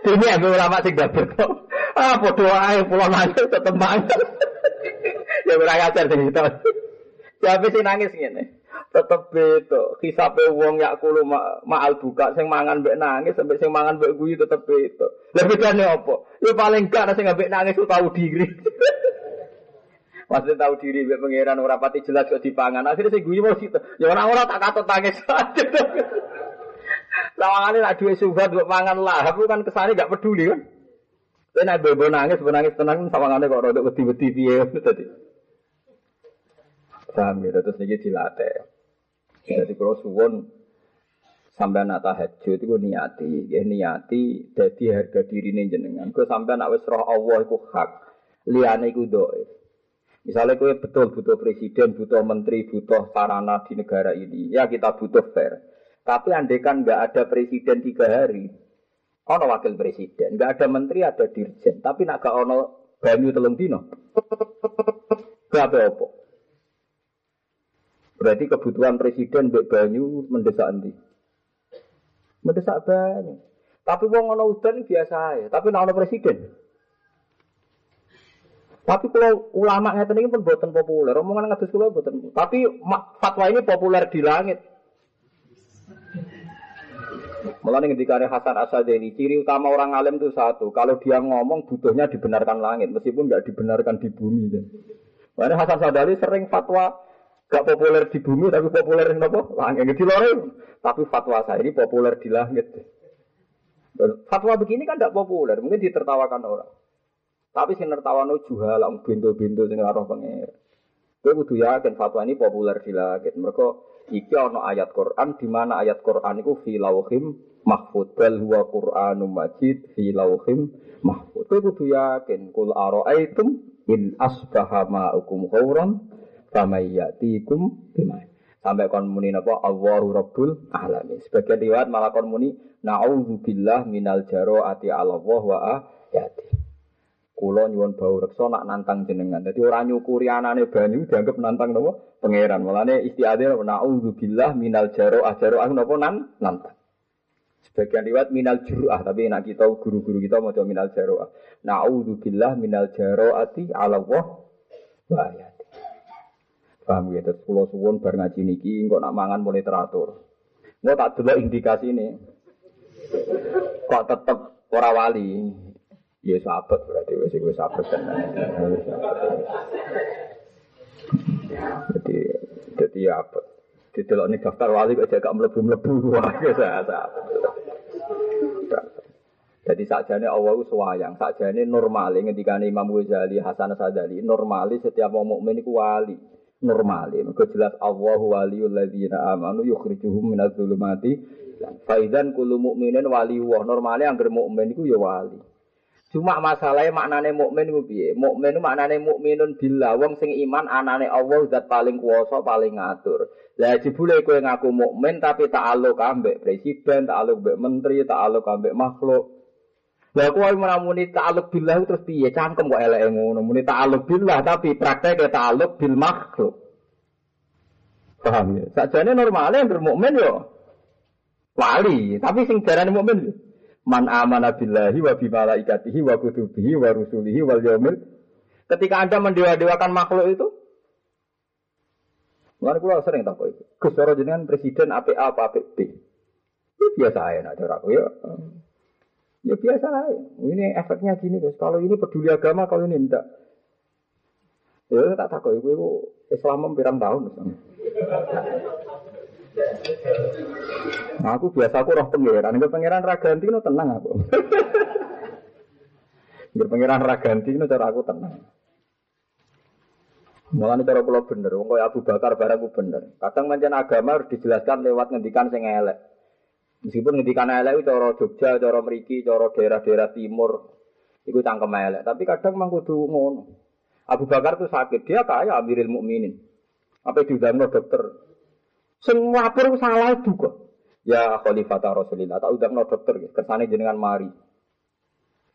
S2: Ini yang ulama sing dapet kok. Ah, bodoh ae pulau nangis tetep mangan. ya ajar sing itu. Ya sing nangis ngene. Tetep beto. Kisape wong yak kulo ma maal buka sing mangan mbek nangis sampai sing mangan mbek guyu tetep beto. Lah bedane apa? Ya paling gak sing mbek nangis ku tahu diri. Maksudnya tahu diri, biar pangeran ora pati jelas kok dipangan. Akhirnya saya guyu mau situ. Ya orang orang tak katut tangis. Lawangannya nak dua subhat buat mangan lah. Aku kan ke sana gak peduli kan. Tapi nak bebo nangis, nangis tenang, sawangannya kok rodok beti-beti piye tadi. Ya, terus ini dilatih. Jadi kalau suwon sampai nak tahajud itu niati, ya niati jadi harga diri ini jenengan. Kau sampai nak wes roh Allah itu hak, liane itu doa. Misalnya kue betul butuh presiden, butuh menteri, butuh sarana di negara ini, ya kita butuh fair. Tapi andekan nggak ada presiden tiga hari, ono wakil presiden, nggak ada menteri, ada dirjen. Tapi nak gak ono banyu telung dino, gak apa Berarti kebutuhan presiden mbek banyu mendesak nanti. Mendesak banyu. Tapi wong ono udan biasa ya. Tapi ono presiden, tapi kalau ulama ngeten ini pun buatan populer, omongan ngatus kula buatan. Tapi fatwa ini populer di langit. Mulai ketika ada Hasan Asadeli, ciri utama orang alim itu satu, kalau dia ngomong butuhnya dibenarkan langit, meskipun nggak dibenarkan di bumi. Makanya Hasan Asadeli sering fatwa gak populer di bumi, tapi populer di apa? Langit di luar. Tapi fatwa saya ini populer di langit. Fatwa begini kan tidak populer, mungkin ditertawakan orang. Tapi sing nertawano juhal lang bintu-bintu sing roh pengen. Kowe kudu yakin fatwa ini populer di langit. Mereka iki ana ayat Quran di mana ayat Quran itu fi lauhim mahfud bal huwa Qur'anum majid fi lauhim mahfud. Kowe kudu yakin kul araaitum in asbaha ma'ukum ghauran famayyatikum bima. Sampai kon muni napa Allahu Rabbul Alamin. Sebagian riwayat malah kon muni na'udzubillah minal ati Allah wa ayati. Kulo nyuwun bau reksa nak nantang jenengan. Jadi orang nyukuri anane banyu dianggap nantang nopo pangeran. Mulane istiadah na'udzubillah minal jaro ajaro aku nopo nan nantang. Sebagian riwayat minal juruah, tapi nak kita guru-guru kita mau minal jaroah. Na'udzubillah minal jaroati Allah wa ayati. Paham ya, terus pulau suwon bar ngaji niki, kok nak mangan mulai teratur. Mau tak dulu indikasi ini. Kok tetep ora wali. Ya sahabat berarti wis gue sahabat tenan. Jadi jadi ya apa? Di delok nih daftar wali kok gak mlebu-mlebu wah ya sahabat. Jadi sakjane Allah itu sakjane normal ketika Imam Ghazali, Hasan Sadali, normali setiap orang mukmin itu wali. Normali, mereka jelas Allahu waliyul ladzina amanu yukhrijuhum minadz zulumati Faidan kulu mukminin wali wah. Normalnya yang mukmin itu ya wali. Cuma masalahnya maknane mukmin itu piye? Mukmin maknane mukminun billah wong sing iman anane Allah zat paling kuasa, paling ngatur. Lah jebule kowe ngaku mukmin tapi ta'aluk ambek presiden, ta'aluk ambek menteri, ta'aluk ambek makhluk. Lah kowe muni ta'aluk billah terus piye? Cangkem kok eleke ngono. Muni ta'aluk billah tapi prakteknya ta'aluk bil makhluk. Paham ya? Sakjane normalnya yang bermukmin yo wali, tapi sing darane mukmin man amana billahi wa bi malaikatihi wa kutubihi wa rusulihi wal yaumil Ketika Anda mendewa-dewakan makhluk itu, Mulai kula sering takut itu. Gus jenengan presiden APA apa APB? Biasa ya, nak cara aku ya. Ya biasa lah. Ini efeknya gini guys. Kalau ini peduli agama, kalau ini enggak. Ya tak takut ibu ibu Islam pirang tahun misalnya. Nah, aku biasa aku roh pangeran. Enggak pangeran raganti no tenang aku. Enggak pangeran raganti no cara aku tenang. Mulane cara kula bener, wong Abu Bakar barang aku bener. Kadang mancan agama harus dijelaskan lewat ngendikan sing elek. Meskipun ngendikan elek itu cara Jogja, cara Mriki, cara daerah-daerah timur, itu cangkem elek. Tapi kadang memang kudu ngono. Abu Bakar itu sakit, dia kaya Amirul Mukminin. Apa diundang dokter? Semua lapor salah juga. Ya Khalifah Rasulillah, tak udang dokter, kersane jenengan mari.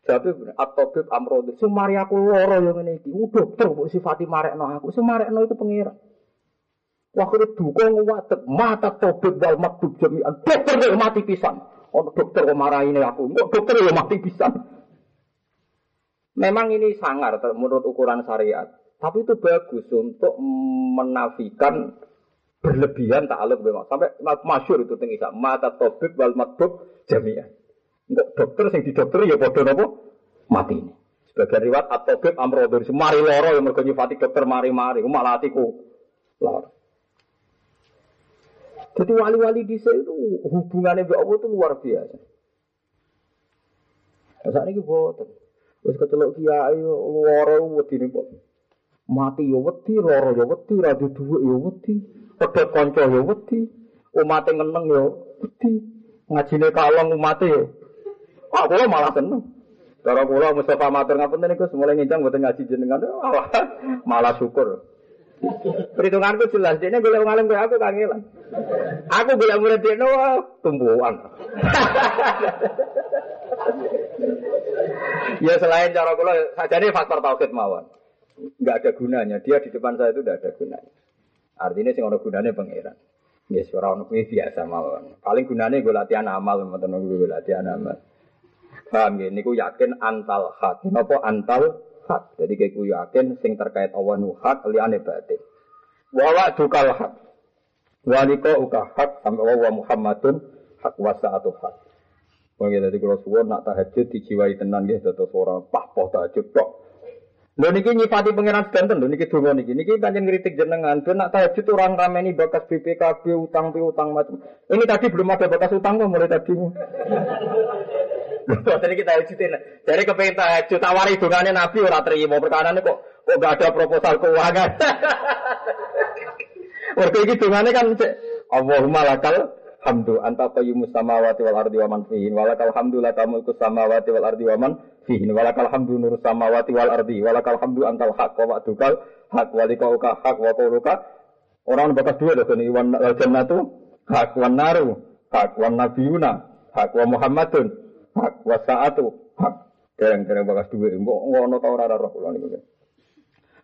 S2: Jadi atobib amrodi, semari aku loro yang ini, dokter bu sifati marekno aku, semarekno itu pengira. Waktu duka nguwatek mata tobit wal maktub jami'an. Dokter yang mati pisan. Oh dokter kok ini aku. Kok dokter yang mati pisan. Memang ini sangar menurut ukuran syariat. Tapi itu bagus untuk menafikan berlebihan ta'aluk memang. Sampai masyur itu tinggi mata tobit wal maktub jami'an. Enggak dokter sing di dokter ya bodoh nopo mati ini. Sebagai riwayat atobib amrodur semari loro yang mergo nyifati dokter mari-mari malah atiku loro. Jadi wali-wali di sini itu hubungannya dengan Allah itu luar biasa. Nah, saat ini boten. Wis kecelok kiai luar wedi nih kok. Mati yo wedi, loro yo wedi, radio dhuwit yo wedi, pedhot kanca yo wedi, umate ngeneng yo wedi. Ngajine kalong umate yo. Kok kula malah seneng. Cara kula Mustafa matur ngapunten niku mulai ngincang mboten ngaji jenengan. Malah syukur. Perhitunganku jelas, dia boleh ngalim kayak aku kangelan. Aku boleh murid dia no tumbuhan. ya selain cara kula saja ini faktor tauhid mawon. Enggak ada gunanya. Dia di depan saya itu tidak ada gunanya. Artinya sing ono gunanya pangeran. Ya suara ono biasa mawon. Paling gunanya gue latihan amal, teman-teman gue latihan amal. Paham ya? Niku yakin antal hak. Napa antal hak. Jadi kayak gue yakin sing terkait awan hak liane batin. Wawa dukal hak. Waliko uka hak sampai wawa Muhammadun hak wasa atau hak. Wong ya dadi kula suwun nak tahajud dijiwai tenan nggih dados ora pahpoh tahajud tok. Lho niki nyifati pangeran sedanten lho niki donga niki. Niki pancen ngritik jenengan. Ben nak tahajud orang rameni bakas BPKB utang utang macam. Ini tadi belum ada bakas utang kok mulai tadi. Tadi kita lanjutin. Jadi kepengen tahajud tawari dungane Nabi ora terima perkara kok kok gak ada proposal keuangan. Mergo iki dungane kan Allahumma lakal hamdu anta qayyumus samawati wal ardi wa man fihin walakal hamdu laka mulku samawati wal ardi wa man fihin walakal hamdu nur samawati wal ardi walakal hamdu antal haq wa wa'dukal haq wa liqauka haq wa qawluka orang bakas dua loh ini wan jannatu hak wan naru hak wan nabiyuna hak wa muhammadun hak wasaatu hak dereng-dereng bakas duwe mbok ngono ta ora roh kula niku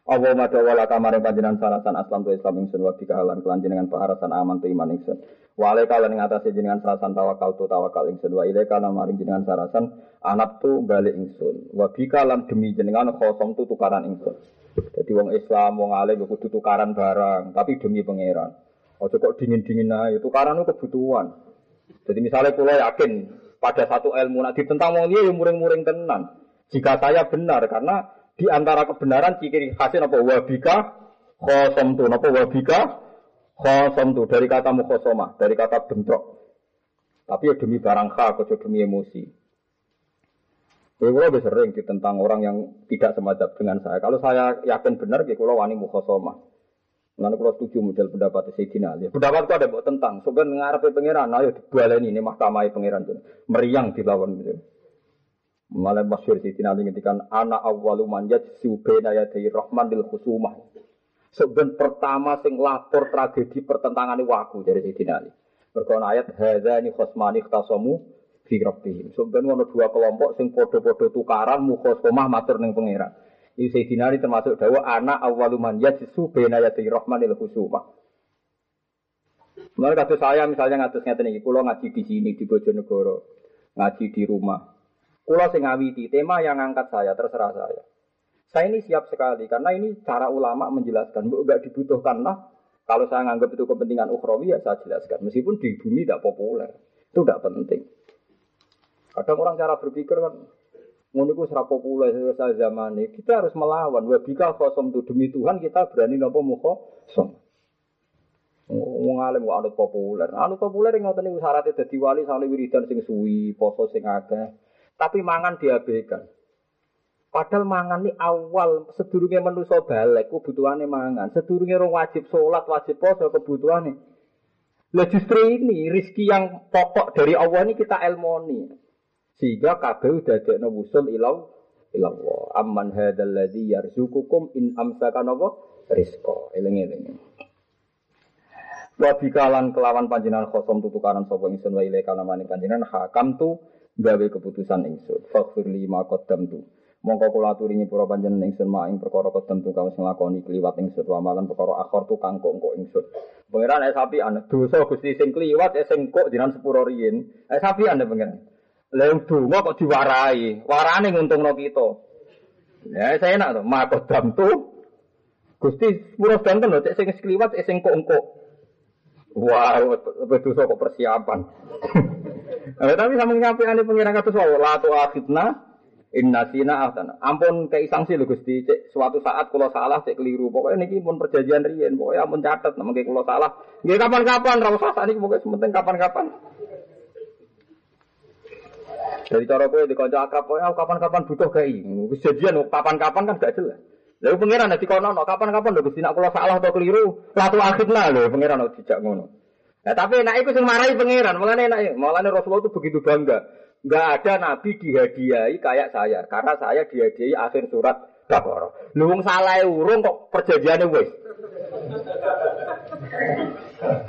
S2: Allah madha wala kamare panjenengan sarasan aslam tu Islam ingsun wa bika halan kelanjenengan paharasan aman tu iman ingsun. Wa alaika lan ngatasi jenengan sarasan tawakal tu tawakal ingsun wa ilaika lan maring jenengan sarasan anak tu balik ingsun. Wa bika demi jenengan khosom tu tukaran ingsun. Jadi wong Islam wong alim kudu tukaran barang, tapi demi pangeran. Ojo kok dingin-dingin ae, tukaran itu kebutuhan. Jadi misalnya pulau yakin pada satu ilmu nak ditentang wong liya ya muring-muring tenan. Jika saya benar karena di antara kebenaran ciri khasnya apa wabika khosam tu apa wabika khosam tu dari kata mukhosomah dari kata bentrok tapi ya demi barang hak atau demi emosi Jadi kalau sering tentang orang yang tidak semacam dengan saya. Kalau saya yakin benar, ya kalau wani mukhosomah. Lalu kalau setuju model pendapat Sayyidina Ali. Pendapat itu ada buat tentang. Sebenarnya ngarepe pangeran, ayo dibaleni ini mahkamah pangeran. Meriang dilawan gitu. Malah masyur Siti nanti ngintikan anak awalu manjat subena ya dari Rahman dil khusumah. Seben pertama sing lapor tragedi pertentangan waku dari Siti Ali. Berkona ayat hadza ni khosmani khtasamu fi rabbihim. Seben ngono dua kelompok sing podo-podo tukaran mukhosomah matur ning pangeran. Ini Sayyidina Ali termasuk dawa anak awalu manjat subena ya dari Rahman dil khusumah. Mulai kata saya misalnya ngatus ngeten iki, kula ngaji di sini di Bojonegoro, ngaji di rumah. Kulo sing ngawiti tema yang angkat saya terserah saya. Saya ini siap sekali karena ini cara ulama menjelaskan. Bu enggak dibutuhkan lah. Kalau saya nganggap itu kepentingan ukhrawi ya saya jelaskan. Meskipun di bumi tidak populer. Itu tidak penting. Kadang orang cara berpikir kan ngono iku serap populer zaman ini. Kita harus melawan. Wabika kosong tuh demi Tuhan kita berani nopo muko som. Wong alim anut populer. Anut populer ngoten niku syaratnya dadi wali sampe wiridan sing suwi, poso sing akeh. Tapi mangan diabaikan. Padahal mangan ini awal sedurunge manusa balik kebutuhannya mangan. Sedurunge orang wajib sholat, wajib poso kebutuhannya. Lah justru ini rizki yang pokok dari Allah ini kita elmoni. Sehingga kabeh jadi wusul ilau ilallah. Amman hadzal ladzi yarzuqukum in amsaka napa rizqa. Eling-eling. Wa bikalan kelawan panjenengan khosom tutukaran sapa ingsun wa ilaika namane panjenengan hakam tu gawe keputusan ingsun. Faghfir li ma qaddamtu. Mongko kula aturi nyepura panjenengan ingsun ma ing perkara qaddamtu kang wis nglakoni kliwat ingsun wa malan perkara akhir tu kang kok ingsun. Pangeran eh sapi ana dosa Gusti sing kliwat eh sing kok jinan sepuro riyin. Eh sapi ana pangeran. Yang donga kok diwarai. Warane nguntungno kita. Ya saya enak to, ma qaddamtu. Gusti sepuro danten lho cek sing kliwat eh sing kok. Wah, betul kok persiapan. Eh, tapi sama nyampe ane pengiran kata suara latu akhidna inna sina ahtana. Ampun kei sanksi lho Gusti, cek suatu saat kalau salah cek keliru. Pokoknya niki pun perjanjian riyen, pokoknya ampun catat namun kei kalau salah. Nggih kapan-kapan ra usah sak niki pokoknya sementing kapan-kapan. Dari cara kowe di kanca akrab kowe kapan-kapan butuh kei. Wis janjian kapan-kapan kan gak jelas. Lalu pengiran nanti kono kapan-kapan lho Gusti nak kula salah atau keliru, latu akhidna lho pengiran dijak ngono. Nah, tapi enak itu sing marahi pangeran. Mulane enak, mulane Rasulullah itu begitu bangga. Enggak ada nabi dihadiahi kayak saya, karena saya dihadiahi akhir surat Baqarah. Lu wong salah urung kok perjanjiane wis.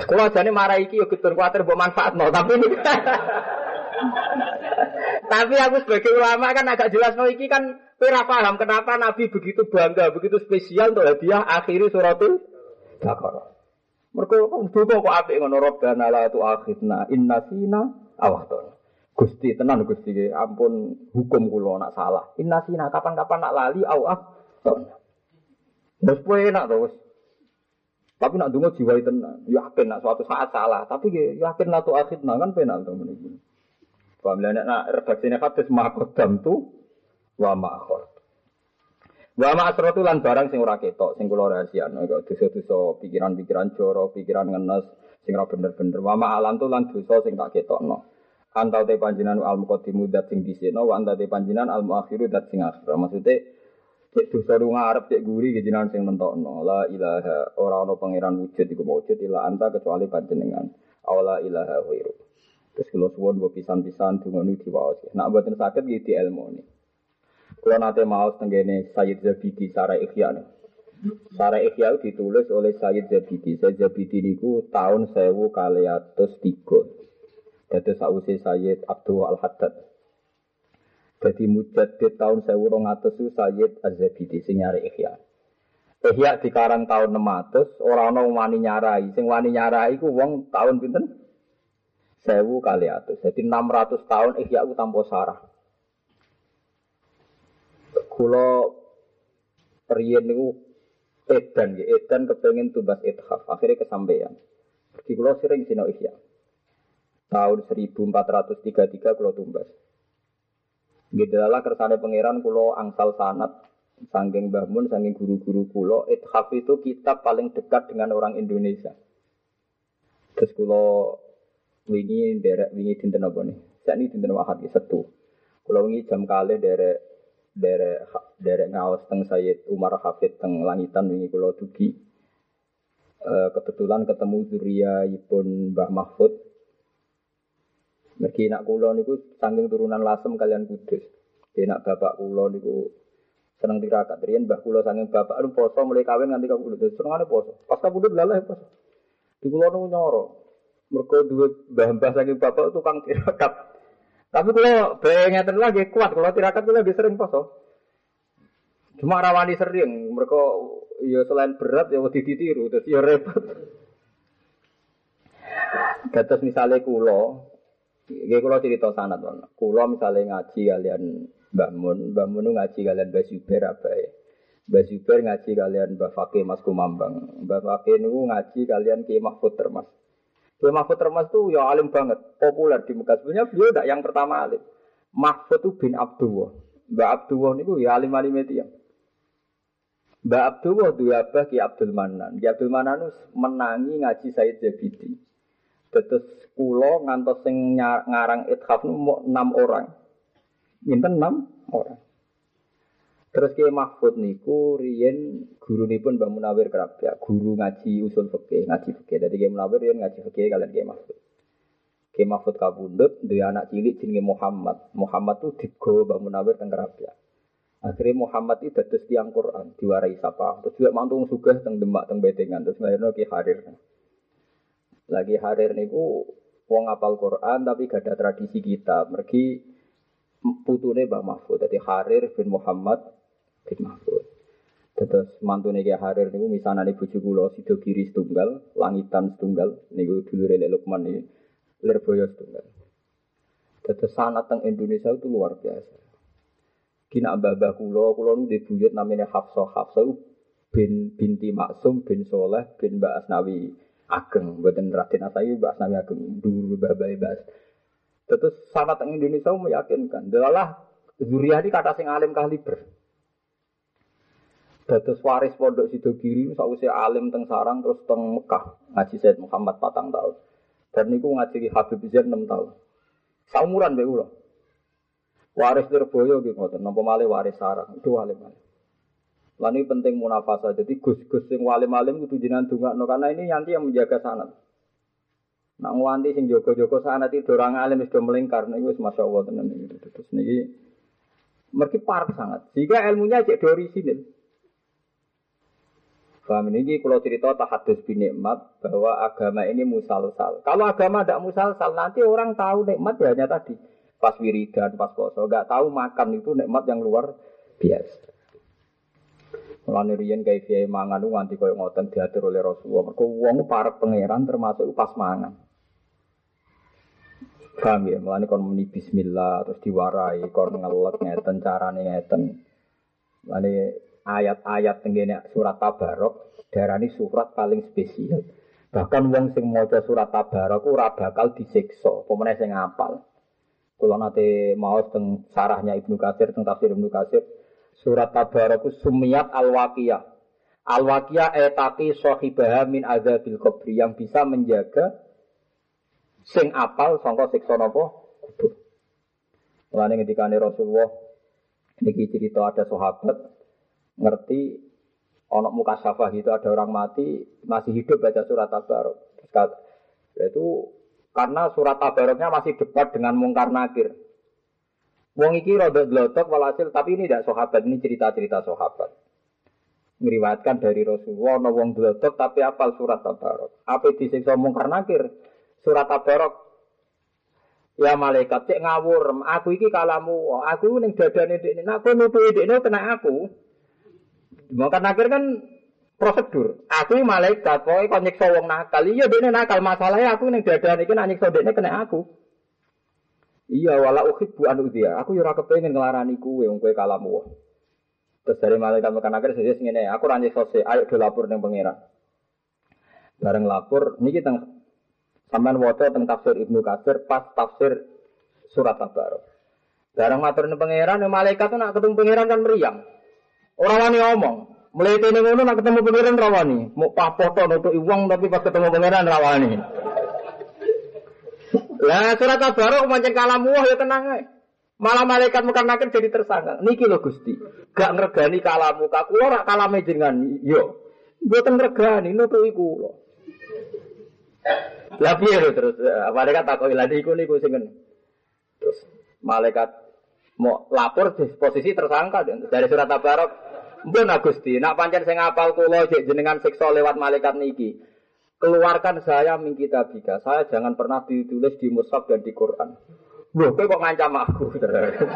S2: Kalau jane marahi iki yo ketur kuwatir mbok manfaatno, tapi Tapi aku sebagai ulama kan agak jelas no iki kan kira paham kenapa Nabi begitu bangga, begitu spesial untuk hadiah akhiri suratul Baqarah. Mereka duka kok apik ngono Rabbana la tu'akhidna inna sina awakton. Gusti tenan Gusti ampun hukum kula nak salah. Inna sina kapan-kapan nak lali awak. Wis enak to wis. Tapi nak dungo jiwa tenan, yakin nak suatu saat salah, tapi yakin la tu'akhidna kan penak to meniki. Paham lah nak redaksine hadis makodam tu wa ma'akhir. Wa ma'asratu lan barang sing ora ketok, sing kula rahasiakno kok dosa-dosa pikiran-pikiran joro, pikiran ngenes sing ora bener-bener. Wa ma'alan tu lan dosa sing tak ketokno. Antau te panjinan al muqaddimu dat sing diseno, wa antau te panjinan al muakhiru dat sing akhir. Maksudnya cek dosa lu ngarep cek guri ke jinan sing mentokno. La ilaha ora ana pangeran wujud iku wujud ila anta kecuali panjenengan. Awala ilaha ghairu. Terus kalau suwon gue pisan-pisan dungoni diwaos. Nak buatin sakit gitu ilmu nih. Kalau nanti mau tenggene Sayyid Zabidi Sarah Ikhya nih. Sarah Ikhya ditulis oleh Sayyid Zabidi. Sayyid Zabidi niku tahun sewu kaliatus tiga. Jadi sausi Sayyid Abdul Al Haddad. Jadi mujadid tahun sewu rong atus itu Sayyid Az-Zabidi sing nyari. Ihya dikarang tahun 600, ora ana wani nyarai. Sing wani nyarai ku wong tahun pinten? Sewu kali atus. Jadi 600 tahun Ihya ku tanpa sarah. Kula riyen niku edan ya, edan kepengen tumbas ithaf. Akhirnya kesampaian. Jadi kula sering sinau Ihya. Tahun 1433 kula tumbas. Gitu lah kersane pangeran kula angsal sanat Sangking bangun, sangking guru-guru kulo, ithaf itu kitab paling dekat dengan orang Indonesia. Terus kulo wingi derek wingi dinten apa nih? Saya ini dinten wahad ya setu. Kulo wingi jam kali derek derek derek ngawas teng Sayyid Umar Hafid teng langitan wingi kulo dugi. E, kebetulan ketemu Zuria pun Mbah Mahfud. Mergi nak kulo niku sangking turunan lasem kalian kudus. Dia nak bapak kulo niku seneng tirakat riyen mbah kula saking bapak lu poso mulai kawin nganti kabudut senengane poso pas kabudut lalah poso di kula nu nyoro mergo duwe mbah-mbah saking bapak tukang tirakat. Tapi bae ngeten lagi kuat. Kula tirakat kula lebih sering poso. Cuma rawani sering. Mereka ya selain berat ya wedi ditiru terus ya repot. Gatos misalnya kulo, Gue kulo cerita sanat, kulo misalnya ngaji kalian Mun, Mbak Mun ngaji kalian Mbak Zubair apa ya? Zubair ngaji kalian Mbak Fakih Mas Kumambang. Mbak Fakih ngaji kalian Ki Mahfud Termas. Ki Mahfud Termas tuh ya alim banget, populer di Mekah. Sebenarnya beliau tidak yang pertama alim. Mahfud tuh bin Abdullah. Mbak Abdullah niku ya alim alim itu ya. Mbak Abdullah tuh ya Ki Abdul Manan. Ki Abdul Manan menangi ngaji Said Zabidi. Terus kulo ngantos sing ngarang ithaf mau enam orang. Minten enam orang. Terus Kiai Mahfud niku riyen pun Mbah Munawir Kerabya, guru ngaji usul fikih, ngaji fikih. Dadi Kiai Munawir riyen ngaji fikih kalian Kiai Mahfud. Kiai Mahfud kabundut duwe anak cilik jenenge Muhammad. Muhammad tuh digo Mbah Munawir teng Kerabya. Akhirnya Muhammad itu dados tiang Quran, diwarai sapa. Terus juga mantung sugih teng Demak teng Bedengan, terus lahirno Ki Harir. Lagi Harir niku wong apal Quran tapi gak ada tradisi kita. Mergi putune Mbah Mahfud. Jadi Harir bin Muhammad bin Mahfud. Terus mantune Ki Harir niku misanane bojo kula sida kiri setunggal, langitan setunggal niku dulure Lek Lukman iki Lirboyo setunggal. Terus sanat teng Indonesia itu luar biasa. Kina mbah-mbah kula, kula nu dibuyut namanya Hafsah. Hafsah bin binti Maksum bin Soleh bin Mbak Asnawi Ageng. Buatan Raden Asai Mbak Asnawi Ageng. Dulu mbah-mbah Mbak Terus sanat Indonesia meyakinkan. Delalah Zuriyah ini kata sing alim kaliber. Terus waris pondok Sidogiri sausé alim teng sarang terus teng Mekah ngaji Said Muhammad patang tahun. Dan niku ngaji Habib Zain 6 tahun. Saumuran mbek kula. Waris Lirboyo nggih ngoten, napa malih waris sarang, itu alim alim. Lan ini penting munafasa. Jadi gus-gus sing walim-alim kudu jenengan dongakno karena ini nanti yang menjaga sanat. Nak nganti sing jogo-jogo sana tidur orang alim sudah melingkar niku wis masyaallah tenan iki. Terus niki mergi parah sangat. Jika ilmunya cek dari sini. Paham ini kalau cerita tahadus bin nikmat bahwa agama ini musalsal. Kalau agama tidak musalsal nanti orang tahu nikmat ya hanya tadi pas wiridan, pas poso, nggak tahu makan itu nikmat yang luar biasa. Mulane riyen kayak kiai mangan nganti koyo ngoten diatur oleh Rasulullah. Mergo wong para pangeran termasuk pas mangan. Paham ya, mulane kon muni bismillah terus diwarai, kon ngelek ngeten carane ngeten. Mulane ayat-ayat tenggene surat Tabarok darani surat paling spesial. Bahkan wong sing maca surat Tabarok ora bakal disiksa, pemene sing ngapal. Kula nate maos teng sarahnya Ibnu Katsir teng tafsir Ibnu Katsir, surat Tabarok sumiyat al-waqiyah. Al-waqiyah etati sahibaha min azabil qabri yang bisa menjaga sing apal sangka siksa napa kubur. Mulane ketika Rasulullah niki cerita ada sahabat ngerti ono muka syafah itu ada orang mati masih hidup baca surat tabarok. Itu karena surat tabaroknya masih dekat dengan mungkar nakir. Wong iki rada dlotok walhasil tapi ini tidak sahabat, ini cerita-cerita sahabat. Ngeriwayatkan dari Rasulullah ono wong dlotok tapi apal surat tabarok. Apa disiksa mungkar nakir? Surat Tabarok. Ya malaikat cek ngawur, aku iki kalamu, aku ning dadane dekne, aku nutuki dekne kena aku. Maka akhir kan prosedur. Aku malaikat, pokoke kok nyiksa wong nakal. Iya dene nakal, masalahnya aku ning dadane iki nak nyiksa dekne kena aku. Iya wala uhibbu an udhiya. Aku yo ora kepengin nglarani kuwe wong kowe kalamu. Terus dari malaikat makan akhir saya ngene, aku ra nyiksa sik, ayo do lapor ning pangeran. Bareng lapor niki teng sampean waca teng tafsir Ibnu Katsir pas tafsir surat Tabarok. Bareng matur ning pangeran, malaikat tuh nak ketemu pangeran kan meriang. Ora wani ngomong. Mulai ini ngono nak ketemu pangeran rawani. Mau papoto untuk uang tapi pas ketemu pangeran rawani. Lah surat kabar pancen kalamu ya tenang ae. Malah malaikat muka nakir jadi tersangka. Niki lho Gusti. Gak ngregani kalamu ka kula ora kalame jenengan. Yo. Mboten ngregani nutuki kula. Lah piye lho terus malaikat takoki lha niku niku sing Terus malaikat mau lapor di posisi tersangka dari surat Tabarok Mbon Gusti, nak pancen sing ngapal kula jenengan siksa lewat malaikat niki. Keluarkan saya min kitabika. Saya jangan pernah ditulis di mushaf dan di Quran. Loh, kok ngancam aku?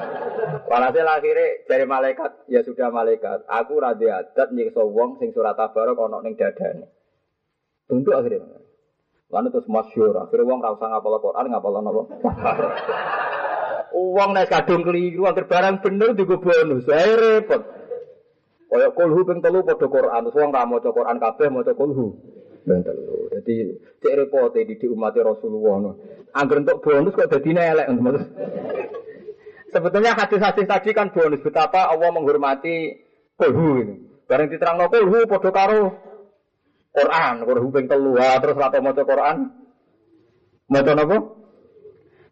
S2: Walhasil akhirnya dari malaikat, ya sudah malaikat. Aku radhi adat nyiksa wong sing surat tabarok ana ning dadane. Untuk akhirnya. Lalu terus masyur, akhirnya wong ra usah ngapal Quran, ngapal napa? Uang nek kadung keliru, akhir barang bener digo bonus. Saya repot. Kayak kulhu ping telu padha Quran, wong ra maca Quran kabeh maca kulhu. Ping telu. Dadi cek repot di di umat Rasulullah no. Angger entuk bonus kok dadi elek Sebetulnya hadis-hadis tadi kan bonus betapa Allah menghormati kulhu ini. Bareng diterangno kulhu padha karo Quran, kulhu telu, terus ra maca Quran. Maca napa?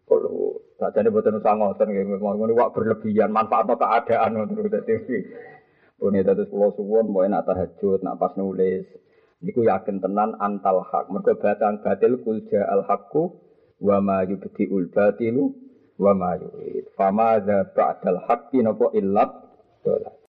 S2: Kulhu. Sajane boten usah ngoten nggih, ngono wak berlebihan manfaatno keadaan ngoten dadi. Ini terus pulau suwon, mau enak tahajud, nak pas nulis. Niku yakin tenan antal hak. Mereka batang batil kulja al hakku, wa ma yubdi ul batilu, wa ma yurid. Fama za ba'dal haqqi nopo illat,